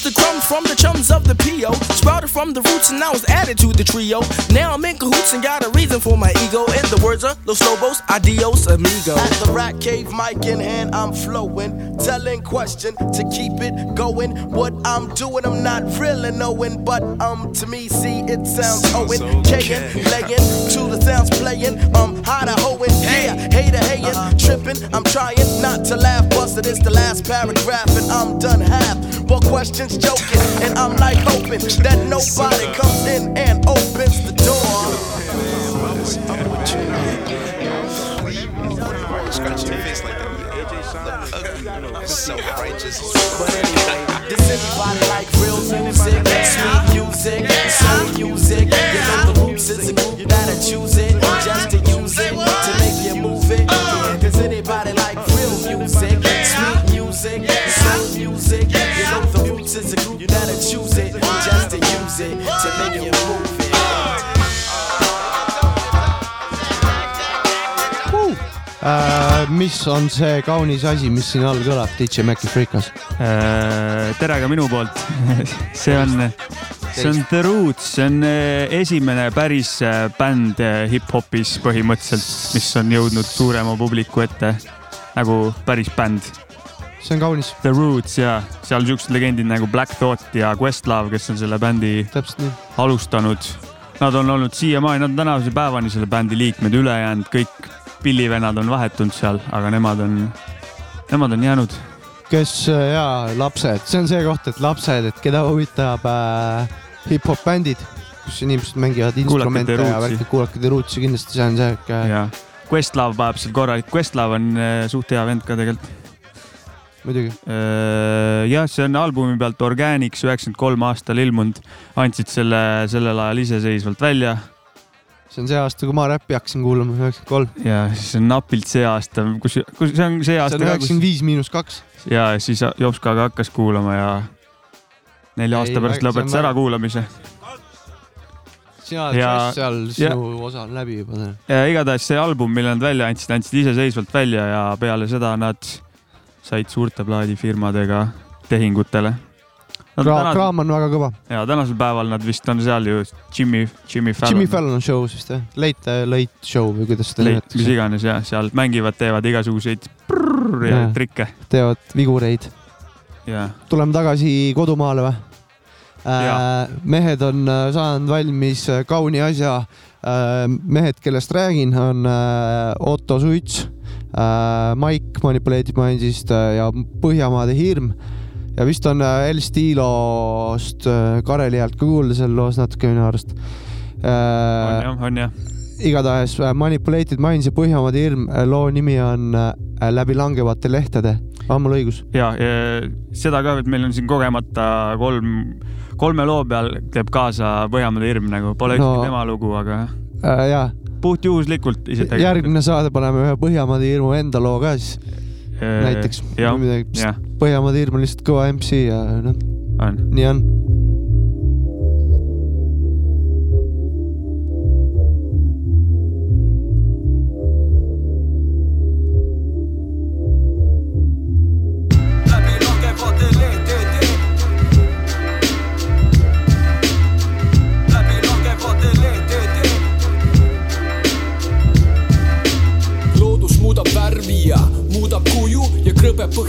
the crumbs from the chums of the PO. Sprouted from the roots and now was added to the trio. Now I'm in cahoots and got a reason for my ego. In the words of Los Lobos, adios amigo. At the rat cave, mic in hand, I'm flowing. Telling question to keep it going. What I'm doing, I'm not really knowing. But um, to me, see, it sounds Owen. Kayin, laying to the sounds playing. Um, how to hoeing, yeah, hater hating, tripping. I'm trying not to laugh, busted. It's the last paragraph, and I'm done half. More questions, joking, and I'm like hoping that nobody comes in and opens the Scratching your face like anyway, does anybody like real music, sweet music, soul music? You know the roots is a group that I choose it just to use just to make you move it. Äh, mis on see kaunis asi, mis siin all kõlab, DJ Maci Freekas? tere ka minu poolt. <laughs> see on, see on The Roots, see on eh, esimene päris bänd hip-hopis põhimõtteliselt, mis on jõudnud suurema publiku ette nagu päris bänd. See on kaunis. The Roots ja seal siuksed legendid nagu Black Thought ja Questlove, kes on selle bändi alustanud. Nad on olnud siiamaani, nad on tänase päevani selle bändi liikmed, ülejäänud kõik pillivennad on vahetunud seal, aga nemad on, nemad on jäänud kes äh, ja lapsed, see on see koht, et lapsed, et keda huvitab äh, hip-hop bändid, kus inimesed mängivad instrumente ja värki, kuulake The Roots'i kindlasti, see on ikka. ja Questlove vajab seal korralik, Questlove on eh, suht hea vend ka tegelikult. muidugi. jah, see on albumi pealt Organics üheksakümmend kolm aastal ilmunud, andsid selle sellel ajal iseseisvalt välja see on see aasta, kui ma räppi hakkasin kuulama, üheksakümmend kolm. ja siis on napilt see aasta, kus, kus see on see see aasta on üheksakümmend viis miinus kaks. ja siis Jopskaga hakkas kuulama ja nelja aasta pärast see lõpetas väga- ära kuulamise. sina oled Ja- ja, seal, ja- sinu osa on läbi juba. ja igatahes see album, mille nad välja andsid, andsid iseseisvalt välja ja peale seda nad said suurte plaadifirmadega tehingutele. Kra-, kraam on väga kõva. ja tänasel päeval nad vist on seal ju Jimmy, Jimmy Fallon. Jimmy Fallon show's vist jah, Late, Late Show või kuidas seda Leit, mis iganes ja seal mängivad, teevad igasuguseid prrrr ja Jaa. trikke. teevad vigureid. Tuleme tagasi kodumaale või? Jaa. mehed on äh, saanud valmis äh, kauni asja. mehed, kellest räägin, on äh, Otto Suits, Mike Manipulated Mindsist äh, ja Põhjamaade hirm. ja vist on äh, El Stilost äh, Kareli häält ka kuulda seal loos natuke minu arust. on jah, on jah. igatahes äh, Manipulated Minds ja Põhjamaade hirm, loo nimi on äh, Läbi langevate lehtede, on mul õigus? ja, ja seda ka, et meil on siin kogemata kolm, kolme loo peal teeb kaasa Põhjamaade hirm nagu, pole ükski No. tema lugu, aga äh,. jaa. Puhtjuhuslikult ise järgmine saade paneme ühe Põhjamaade hirmu enda loo ka siis Äh, näiteks. jah, jah. Põhjamaade hirm on lihtsalt kõva MC ja noh, nii on.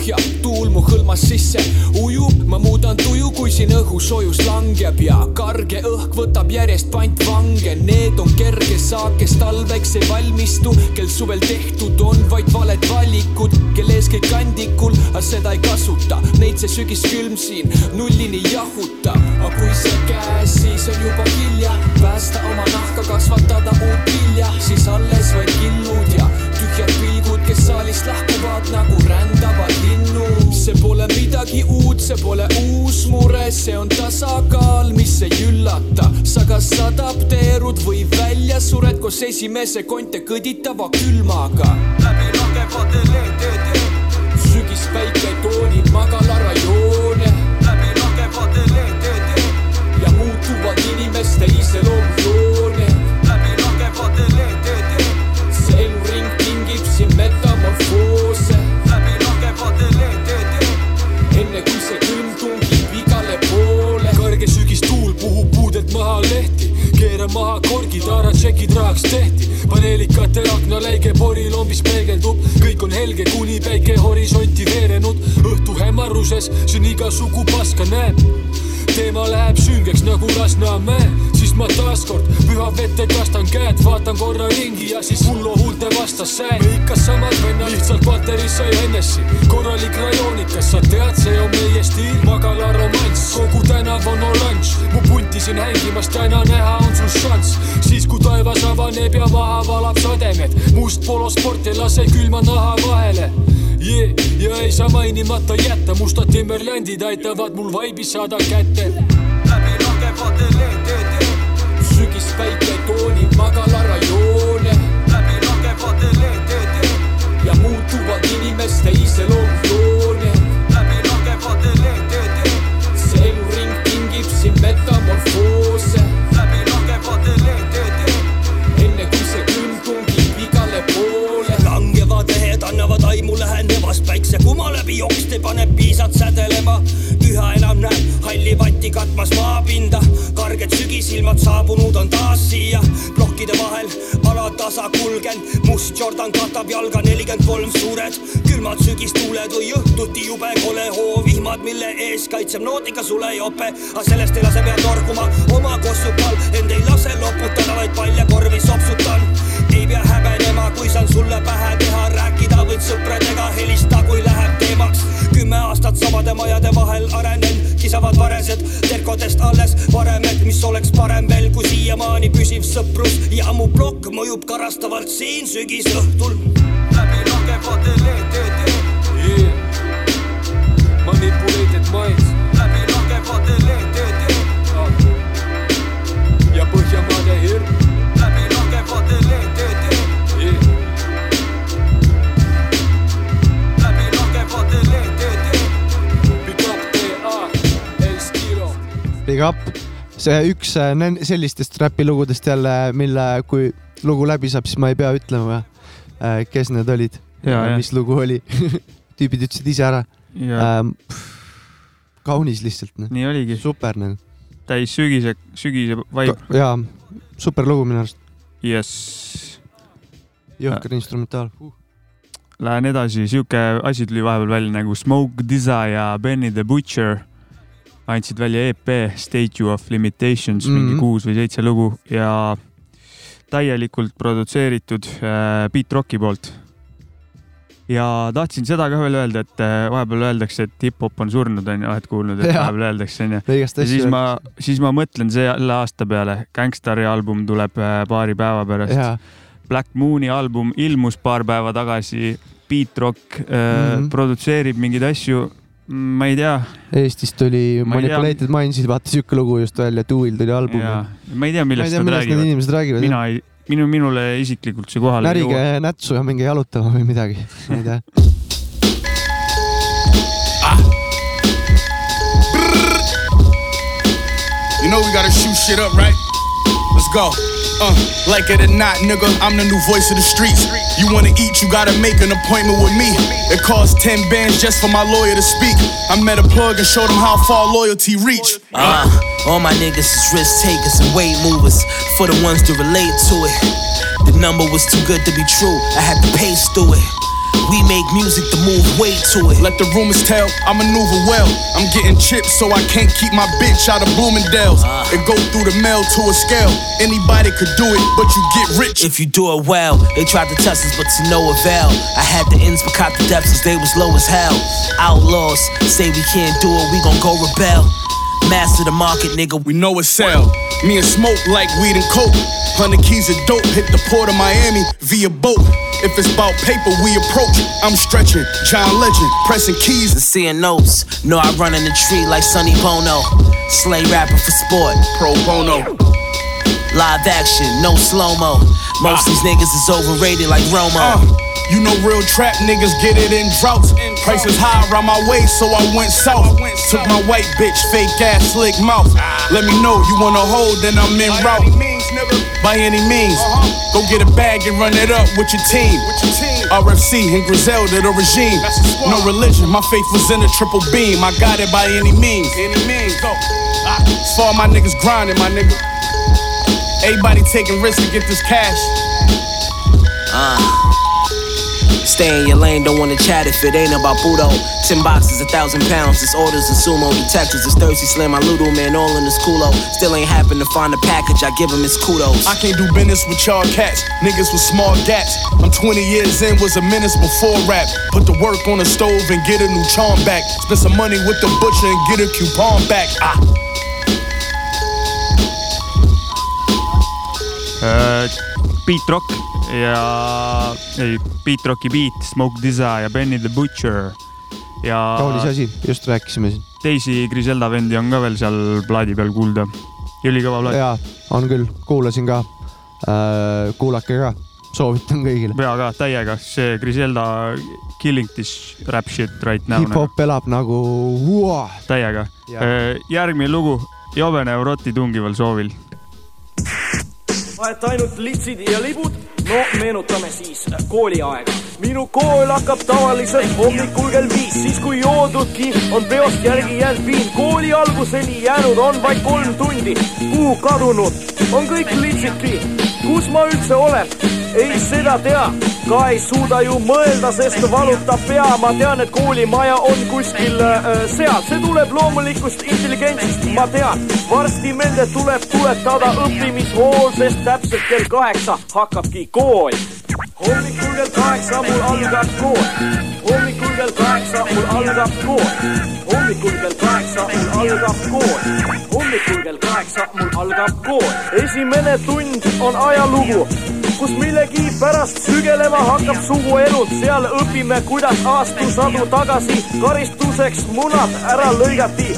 Põhja tuul mu hõlmas sisse. Ujub, ma muudan tuju, kui siin õhus soojus langeb ja karge õhk võtab järjest pantvange, need on kerge saak, kes talveks ei valmistu, kel suvel tehtud on vaid valed valikud, kel ees kõik kandikul, aga seda ei kasuta, neid see sügiskülm siin nullini jahutab, aga kui see käes, siis on juba hilja, päästa oma nahka, kasvatada uut vilja, siis alles vaid killud ja tühjad pilgud, kes saalist lahkuvad nagu rändavad linnud. see pole midagi uut, see pole uus mure, see on tasakaal, mis ei üllata. sa kas adapteerud või välja sured koos esimese konte kõditava külmaga. läbi langevate leedede, sügispäike toonib Magalara joone. läbi langevate leedede ja muutuvad inimeste iseloomujoone. Maha lehti, keera maha korgid, aratšekid rahaks tehti. paneelikate aknaläige porilombis peegeldub, kõik on helge, kuni päike horisonti veerenud. õhtu hämaruses siin igasugu paska näeb teema läheb süngeks nagu Lasnamäe, siis ma taaskord püha vette kastan käed, vaatan korra ringi ja siis hullu huulte vastas säe. ikka samad vennad, lihtsalt Valteris sai Hennessy, korralik rajoonikas, sa tead, see on meie stiil, magala romanss, kogu tänav on oranž, mu punti siin hängimas, täna näha on sul šanss, siis kui taevas avaneb ja maha valab sademed, must polosport ei lase külma naha vahele yeah. ja ei saa mainimata jätta, mustad Timberlandid aitavad mul vaibi saada kätte. läbi langevate leedede, sügispäike toonib Magalara joone. läbi langevate leedede ja muutuvad inimeste iseloomujoone. Päikse kuma läbi joksti, paneb piisad sädelema. üha enam näeb halli vatti katmas maapinda, karged sügisilmad saabunud on taas siia. plokkide vahel alatasa kulgen, must Jordan katab jalga nelikümmend kolm suured. külmad sügistuuled või õhtuti jube kole hoo, vihmad, mille ees kaitseb nootika sulejope, aga sellest ei lase pea torkuma oma kossukal, end ei lase loputada, vaid paljakorvi sopsutan ei pea häbenema, kui saan sulle pähe teha, rääkida võid sõpradega, helista, kui läheb teemaks. kümme aastat samade majade vahel arenenud, kisavad varesed terkodest alles varemed, mis oleks parem veel kui siiamaani püsiv sõprus ja mu plokk mõjub karastavalt siin sügisõhtul. Up, see üks äh, sellistest räpilugudest jälle, mille, kui lugu läbi saab, siis ma ei pea ütlema, kes need olid Ja, ja. mis lugu oli. <laughs> tüübid ütlesid ise ära ähm,. kaunis lihtsalt, noh. nii oligi. super, noh. täis sügise, sügise vibe. jaa, super lugu minu arust. jess. jõhker instrumentaal uh.. Lähen edasi, sihuke asi tuli vahepeal välja nagu Smoke Disa ja Benny the Butcher andsid välja EP Statue of Limitations mm, -hmm. mingi Mhm. kuus või seitse lugu ja täielikult produtseeritud äh, Beat Rocki poolt. ja tahtsin seda ka veel öelda, et äh, vahepeal öeldakse, et hip-hop on surnud, onju, oled kuulnud, et Jaa. vahepeal öeldakse, onju. Ja siis ma siis ma mõtlen selle aasta peale, Gangstari album tuleb äh, paari päeva pärast. Black Mooni album ilmus paar päeva tagasi, Beat Rock äh, mm. -hmm. produtseerib mingeid asju, ma ei tea. Eestis tuli ei Manipulated Mindsid, vaata siuke lugu just välja, Tuil tuli album. ma ei tea, millest tea, nad millest need räägivad. inimesed räägivad, mina ei, minu, minule isiklikult see kohale ei närige jõua. nätsu ja minge jalutama või midagi, ma ei tea. You know we gotta shoot shit up, right? Let's go. Uh, like it or not, nigga, I'm the new voice of the streets. You wanna eat, you gotta make an appointment with me. It costs 10 bands just for my lawyer to speak. I met a plug and showed him how far loyalty reach. Uh, all my niggas is risk takers and weight movers for the ones that relate to it. The number was too good to be true, I had to pace through it. We make music to move weight to it. Let the rumors tell, I maneuver well. I'm getting chips, so I can't keep my bitch out of Bloomingdale's. Uh. It go through the mail to a scale. Anybody could do it, but you get rich. If you do it well, they tried to test us, but to no avail. I had the ends, but caught the depths as they was low as hell. Outlaws say we can't do it, we gon' go rebel. Master the market, nigga. We know it sell. Me and smoke like weed and coke. Hundred keys of dope hit the port of Miami via boat. If it's about paper, we approach. I'm stretching, John Legend, pressing keys and seeing notes. Know I run in the tree like Sonny Bono. Slay rapper for sport, pro bono. Live action, no slow mo. Most ah. these niggas is overrated like Romo. Uh, you know real trap niggas get it in droughts. Prices high around my way, so I went south. Took my white bitch, fake ass, slick mouth. Let me know you wanna hold, then I'm in route. By any means, go get a bag and run it up with your team. RFC and Griselda, the regime. No religion, my faith was in a triple beam. I got it by any means. Any means, go. For all my niggas grinding, my nigga. Everybody taking risks to get this cash. Uh. Stay in your lane, don't wanna chat if it ain't about Budo. Ten boxes, a thousand pounds, this orders and sumo. Detectives is thirsty, slam my Ludo, man, all in this culo. Still ain't happen to find a package, I give him his kudos. I can't do business with y'all cats, niggas with small gats. I'm 20 years in, was a menace before rap. Put the work on the stove and get a new charm back. Spend some money with the butcher and get a coupon back. Ah. Beat Rock ja ei, Beat Rocki Beat, Smoke Disa ja Benny the Butcher. ja. kaunis asi, just rääkisime siin. teisi Griselda vendi on ka veel seal plaadi peal kuulda. ülikõva plaat. jaa, on küll, kuulasin ka äh,. kuulake ka, soovitan kõigile. ja ka täiega, see Griselda killing this rap shit right now. hip-hop nagu. elab nagu wow. täiega. Äh, järgmine lugu, Jovene Euroti tungival soovil et ainult litsid ja libud, no meenutame siis kooliaega. minu kool hakkab tavaliselt hommikul kell viis, siis kui joodudki on peost järgi jäänud viin. kooli alguseni jäänud on vaid kolm tundi, kuhu kadunud on kõik litsidki. kus ma üldse olen? Ei seda tea, ka ei suuda ju mõelda, sest valutab pea. ma tean, et koolimaja on kuskil äh, seal, see tuleb loomulikust intelligentsist, ma tean. varsti meelde tuleb tuletada õppimisvool, sest täpselt kell kaheksa hakkabki kool. hommikul kell kaheksa mul algab kool. hommikul kell kaheksa mul algab kool. hommikul kell kaheksa mul algab kool. hommikul kell kaheksa mul algab kool. esimene tund on ajalugu kus millegipärast sügelema hakkab suguelud, seal õpime, kuidas aastusadu tagasi. Karistuseks munad ära lõigati.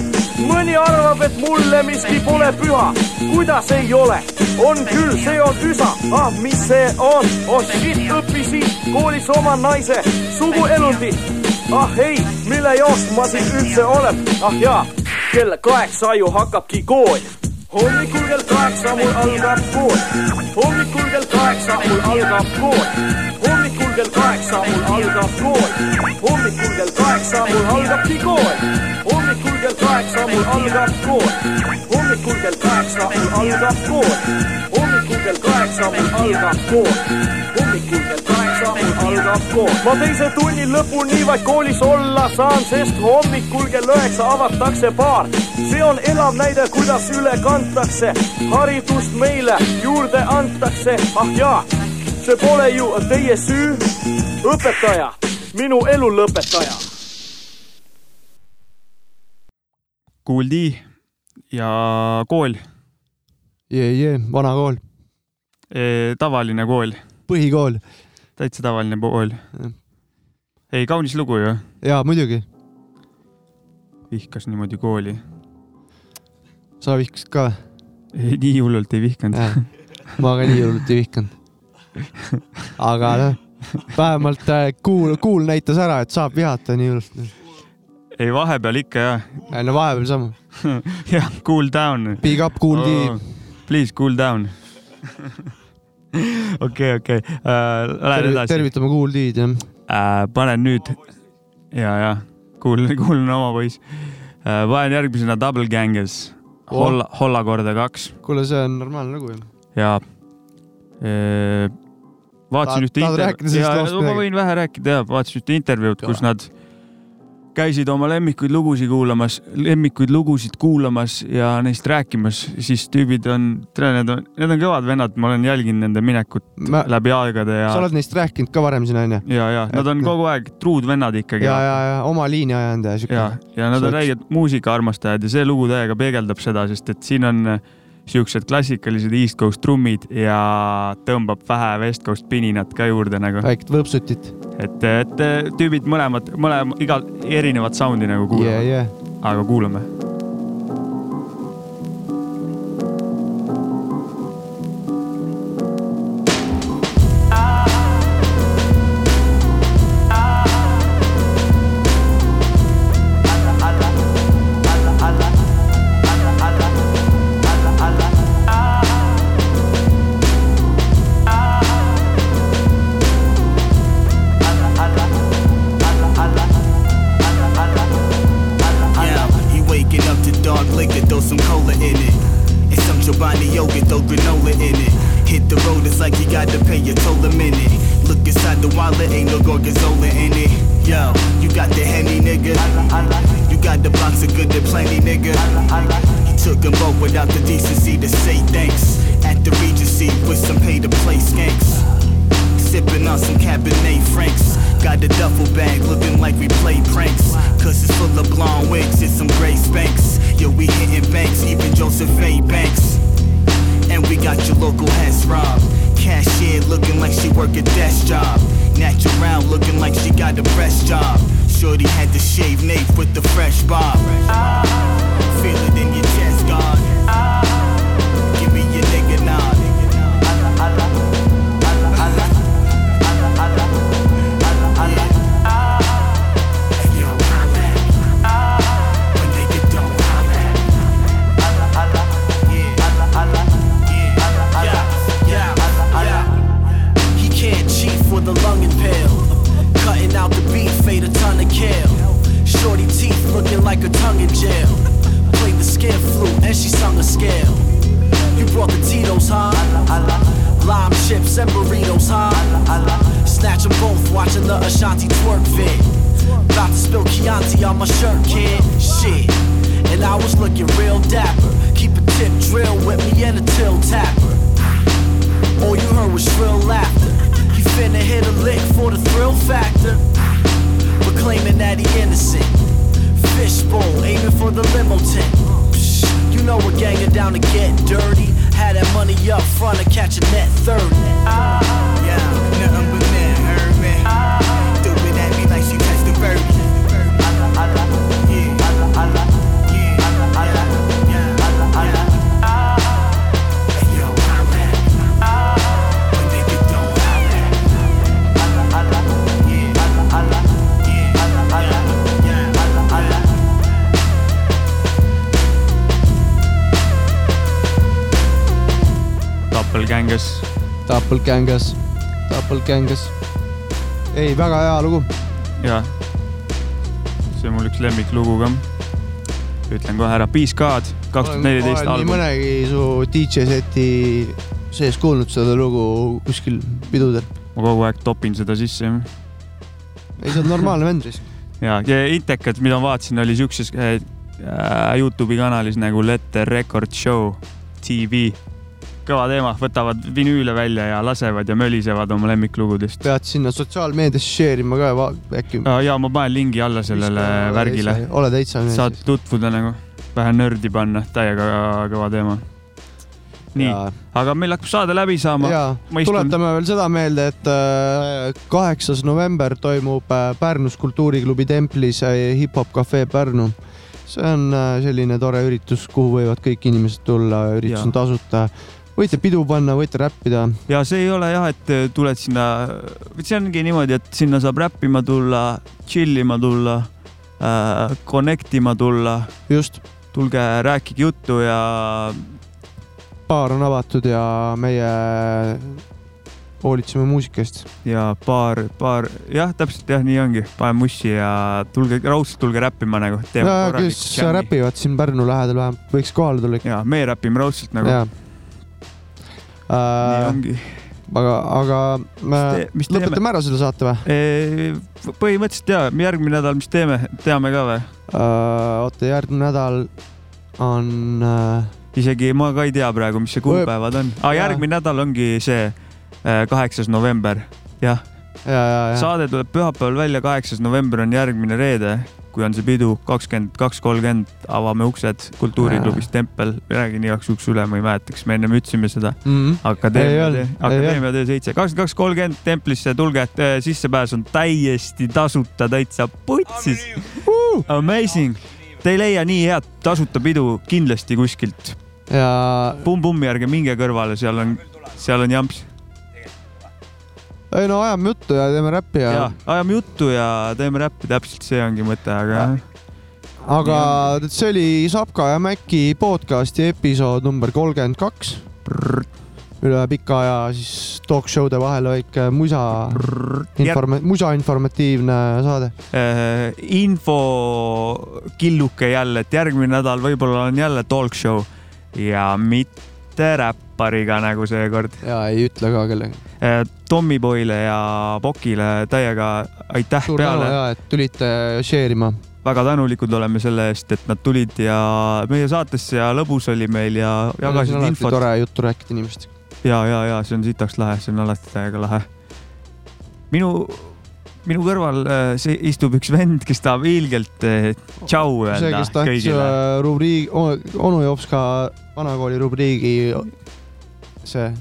mõni arvab, et mulle miski pole püha, kuidas ei ole, on küll, see on üsa, ah mis see on, oh shit, õppisin koolis oma naise suguelundit ah ei, mille jaoks ma siin üldse olen, ah jaa, kell kaheksa ju hakkabki kool hommikul kell kaheksa mul algab kool. hommikul kell kaheksa mul algab kool. hommikul kell kaheksa mul algab kool. hommikul kell kaheksa mul algabki kool. hommikul kell kaheksa mul algab kool. hommikul kell kaheksa mul algab kool. hommikul kell kaheksa mul algab kool. hommikul kell kaheksa mul algab kool. ma teise tunni lõpuni vaid koolis olla saan, sest hommikul kell üheksa avatakse baar. see on elav näide, kuidas üle kanda antakse, haridust meile juurde antakse, ah jaa, see pole ju teie süü, õpetaja, minu elu lõpetaja. kuuldi ja kool. jee, jee, vana kool tavaline kool. põhikool. Täitsa tavaline kool. ei, kaunis lugu ju. jaa, muidugi. vihkas niimoodi kooli sa vihkasid ka? nii hullult ei vihkanud. ma ka nii hullult ei vihkanud. aga noh, vähemalt äh, kuul, kuul näitas ära, et saab vihata nii hullult. ei, vahepeal ikka jah. no vahepeal sama <laughs> jah, cool down. Big up, cool oh, Please cool down <laughs> <laughs> okei, okei, äh, lähen edasi. tervitame Cool D-d jah uh,. panen nüüd ja, ja kuul, kuulan oma poiss uh,. panen järgmisena Double Gangers Holla, Holla korda kaks. kuule, see on normaalne lugu ju. jaa. vaatasin ühte tahad rääkida sellest loost ma võin vähe rääkida ja vaatasin ühte intervjuud, kus nad käisid oma lemmikuid lugusid kuulamas, lemmikuid lugusid kuulamas ja neist rääkimas, siis tüübid on, need on, need on kõvad vennad, ma olen jälginud nende minekut Ma- läbi aegade ja sa oled neist rääkinud ka varem siin onju? ja, ja nad on kogu aeg truud vennad ikkagi. ja, ja, ja oma liini ajanud ja siuke. ja, ja nad on räiged muusikaarmastajad ja see lugu täiega peegeldab seda, sest et siin on äh, siuksed klassikalised East Coast trummid ja tõmbab vähe West Coast pininat ka juurde nagu. väikest võpsutit. et, et tüübid mõlemad, mõlema, igal erinevat sound'i nagu kuulavad Yeah, yeah. aga kuulame. Like a tongue in jail. Played the skin flute and she sung a scale. You brought the Tito's, huh? Lime chips and burritos, huh? Snatch them both, watching the Ashanti twerk vid. About to spill Chianti on my shirt, kid. Shit. And I was looking real dapper. Keep a tip drill with me and a till tapper. All you heard was shrill laughter. He finna hit a lick for the thrill factor. But claiming that he innocent. Fishbowl, aiming for the limo tent. You know we're ganging down to get dirty. Had that money up front to catch a net 30. Ah, yeah, Doppelgängers. Doppelgängers, Doppelgängers. ei, väga hea lugu. jah, see on mul üks lemmiklugu ka. ütlen kohe ära, God, kaks tuhat neliteist olen nii album. mõnegi su DJ seti sees kuulnud seda lugu kuskil pidudel. ma kogu aeg topin seda sisse. ei, sa oled normaalne vend. <laughs> ja, ja Intekad, mida ma vaatasin, oli siukses äh, Youtube'i kanalis nagu Let the Record Show tv. Kõva teema, võtavad vinüüle välja ja lasevad ja mölisevad oma lemmiklugudest. pead sinna sotsiaalmeediasse share ima ka, äkki. ja ma panen lingi alla sellele ole värgile ole täitsa saad tutvuda nagu, vähe nördi panna, täiega kõva teema. nii, aga meil hakkab saade läbi saama. ja tuletame veel seda meelde, et äh, kaheksas november toimub äh, Pärnus Kultuuriklubi templis äh, Hip Hop Cafe Pärnu. see on selline tore üritus, kuhu võivad kõik inimesed tulla, üritus on tasuta. Võite pidu panna, võite räppida. ja see ei ole jah, et tuled sinna, see ongi niimoodi, et sinna saab räppima tulla, chill ima tulla äh,, connect ima tulla. just. tulge rääkige juttu ja baar on avatud ja meie hoolitseme muusika eest. ja paar, paar, jah, täpselt jah, nii ongi, paneme mussi ja tulge raudselt tulge räppima nagu. kes räpivad siin Pärnu lähedal vähemalt, võiks kohale tulla ikka. ja me räpime raudselt nagu. Nii ongi. aga, aga me mis teeme? lõpetame ära selle saate või? põhimõtteliselt jaa, järgmine nädal, mis teeme, teame ka või? oota, järgmine nädal on äh, isegi ma ka ei tea praegu, mis see kuupäevad on. Jaa. järgmine nädal ongi see äh, kaheksas november, jah. ja, ja, ja saade tuleb pühapäeval välja, kaheksas november on järgmine reede, kui on see pidu, kakskümmend kaks, kolmkümmend avame uksed kultuuriklubis Tempel, räägin igaks juhuks üle, ma ei mäleta, kas me ennem ütlesime seda Mhm. Ei Akadeemia Akadeemia tee seitse, kakskümmend kaks, kolmkümmend Templisse tulge, sissepääs on täiesti tasuta, täitsa putsis. Amazing, te ei leia nii head tasuta pidu kindlasti kuskilt. ja Pumm-Pummi ärge minge kõrvale, seal on, seal on jamps. Ei no ajame juttu ja teeme räppi ja, ja ajame juttu ja teeme räppi, täpselt see ongi mõte, aga aga see oli Sapka ja Mäki podcasti episood number kolmkümmend kaks. üle pika aja siis talk show'de vahel väike musa, informa-, musa informatiivne saade. äh, info killuke jälle, et järgmine nädal võib-olla on jälle talk show ja mitte räppariga nagu seekord. ja ei ütle ka kellegi. Tommyboyle ja Pokile täiega aitäh suur peale. ja, et tulite share ima. väga tänulikud oleme selle eest, et nad tulid ja meie saatesse ja lõbus oli meil ja jagasid alati infot. tore juttu rääkida inimestega. ja, ja, ja see on sitaks lahe, see on alati täiega lahe. minu, minu kõrval äh, see istub üks vend, kes tahab ilgelt äh, tšau öelda kõigile. äh, rubriigi, onu Jopska vanakooli rubriigi see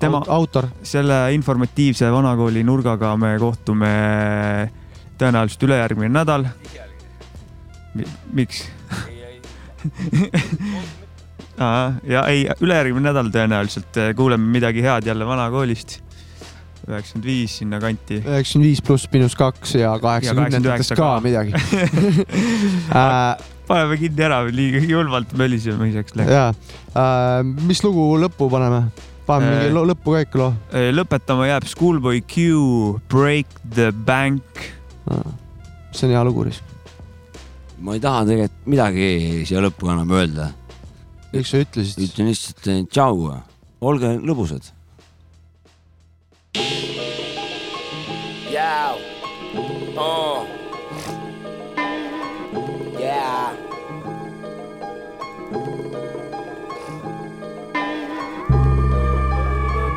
tema autor. selle informatiivse vanakooli nurgaga me kohtume tõenäoliselt ülejärgmine nädal. miks? <laughs> ja ei, ülejärgmine nädal tõenäoliselt äh, kuuleme midagi head jälle vanakoolist. üheksakümmend viis sinnakanti. üheksakümmend viis pluss miinus kaks ja kaheksakümnendatest ka midagi <laughs> äh,. Paneme kinni ära, liiga julmalt möliseme iseks läks. ja äh,, mis lugu lõppu paneme? paneme mingi Äh, lõppu ka ikka loo. lõpetama jääb Schoolboy Q Break the Bank. see on hea lugu, Riis. ma ei taha tegelikult midagi siia lõppu enam öelda. miks sa ütlesid? ütlen lihtsalt tšau, olge lõbusad. Yow. Uh.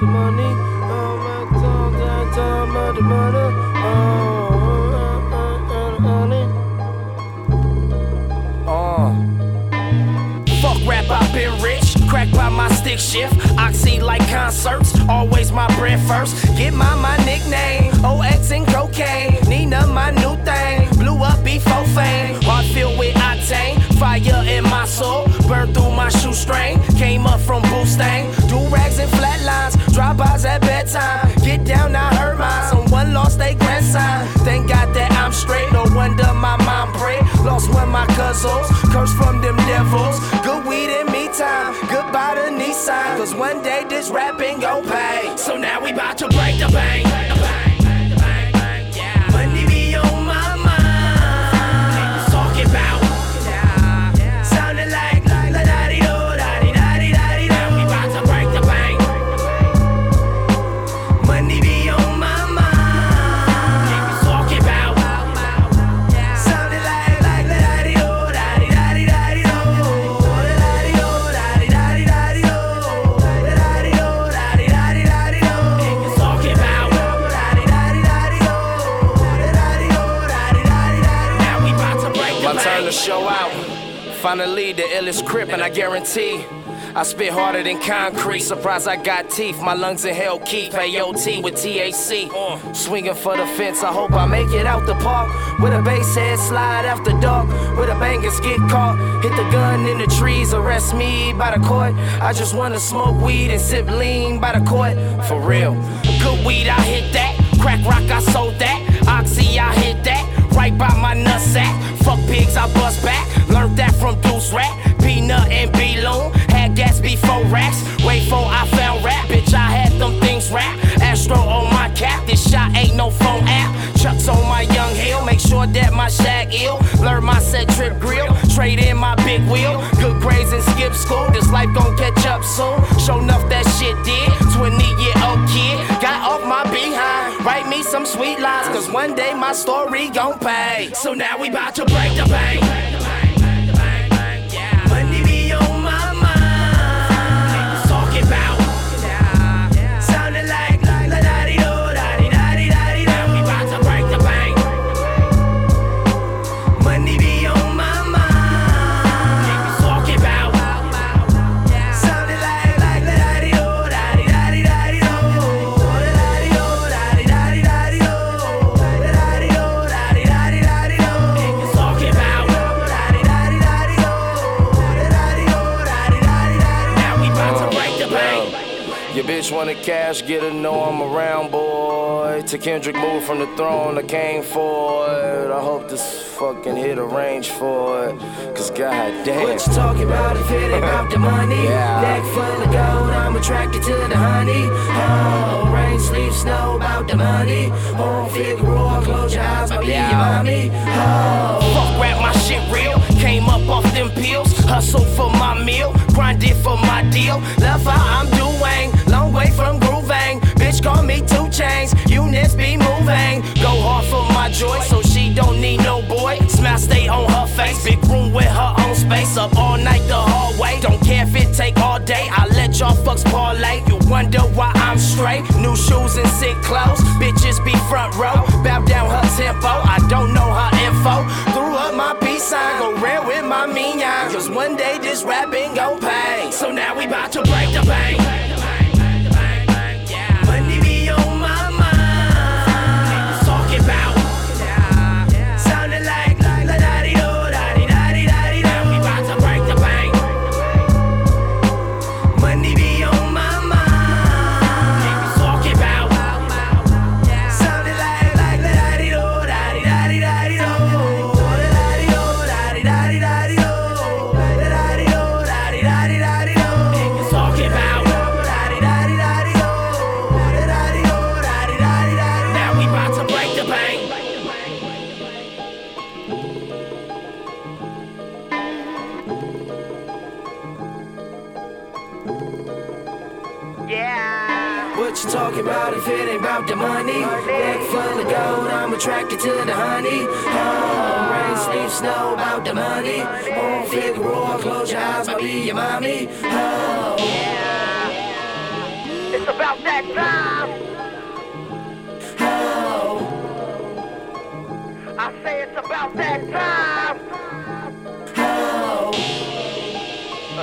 The money, oh my time, time, time, oh, the money, oh, uh, uh, uh, money. Uh. Fuck rap, I've been rich. Crack by my stick shift. Oxy like concerts. Always my bread first. Get my my nickname. OX and cocaine. Nina, my new thing. Blew up before fame. Heart filled with octane. Fire in my soul. Burn through my shoestring. Came up from Boostang. Flatlines. Drive-bys at bedtime. Get down, I heard mine. Someone lost their grandson. Thank God that I'm straight. No wonder my mom prayed. Lost when my cousins. Curse from them devils. Good weed in me time. Goodbye to Nissan. Cause one day this rapping gon' pay. So now we bout to break the bank. Show out. Finally, the illest crip, and I guarantee. I spit harder than concrete. Surprise, I got teeth. My lungs inhale keep AOT with TAC. Swinging for the fence. I hope I make it out the park. With a bass head slide after dark. With a bangers get caught. Hit the gun in the trees. Arrest me by the court. I just wanna smoke weed and sip lean by the court. For real. Good weed, I hit that. Crack rock, I sold that. Oxy, I hit that. Right by my nutsack. Fuck pigs, I bust back. Learned that from Deuce Rat. Peanut and B-Loon. Had gas before racks. Wait for I found rap. Bitch, I had them things rap. Astro on my cap. This shot ain't no phone app. Chucks on my young hill. Make sure that my shag ill. Learn my set trip grill. Trade in my big wheel. Good grades and skip school. This life gon' catch up soon. Show enough that shit did. 20 year old kid got off my behind. Write me some sweet lines, cause one day my story gon' pay. So now we bout to break the bank. Bitch wanna cash, get her, know I'm around, boy. To Kendrick move from the throne, I came for it. I hope this fucking hit a range for it. Cause goddamn. What you talking about if it ain't about the money? Yeah. Neck full of gold, I'm attracted to the honey. Oh, rain, sleep, snow, about the money. On Figueroa, close your eyes, I'll be your mommy. Oh, Fuck rap, my shit real. Came up off them pills. Hustle for my meal. Grinded for my deal. Love how I'm doing. Space. Up all night the hallway. Don't care if it take all day. I let y'all fucks parlay. You wonder why I'm straight. New shoes and sick clothes. Bitches be front row. Bow down her tempo. I don't know her info. Threw up my peace sign. Go rare with my minion. Cause one day this rapping gon' pay. So now we bout to break if it ain't about the money? Neck full of gold, I'm attracted to the honey. Oh, rain, sleep, snow, about the money. On Figueroa, close your eyes, I'll be your mommy. Oh, It's about that time. oh, I say it's about that time. oh.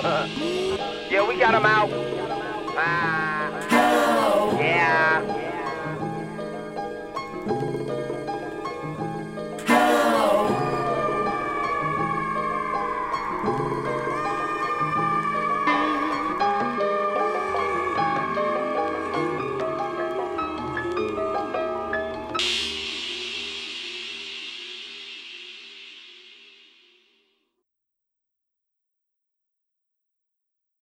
<laughs> yeah, we got him out. Ah.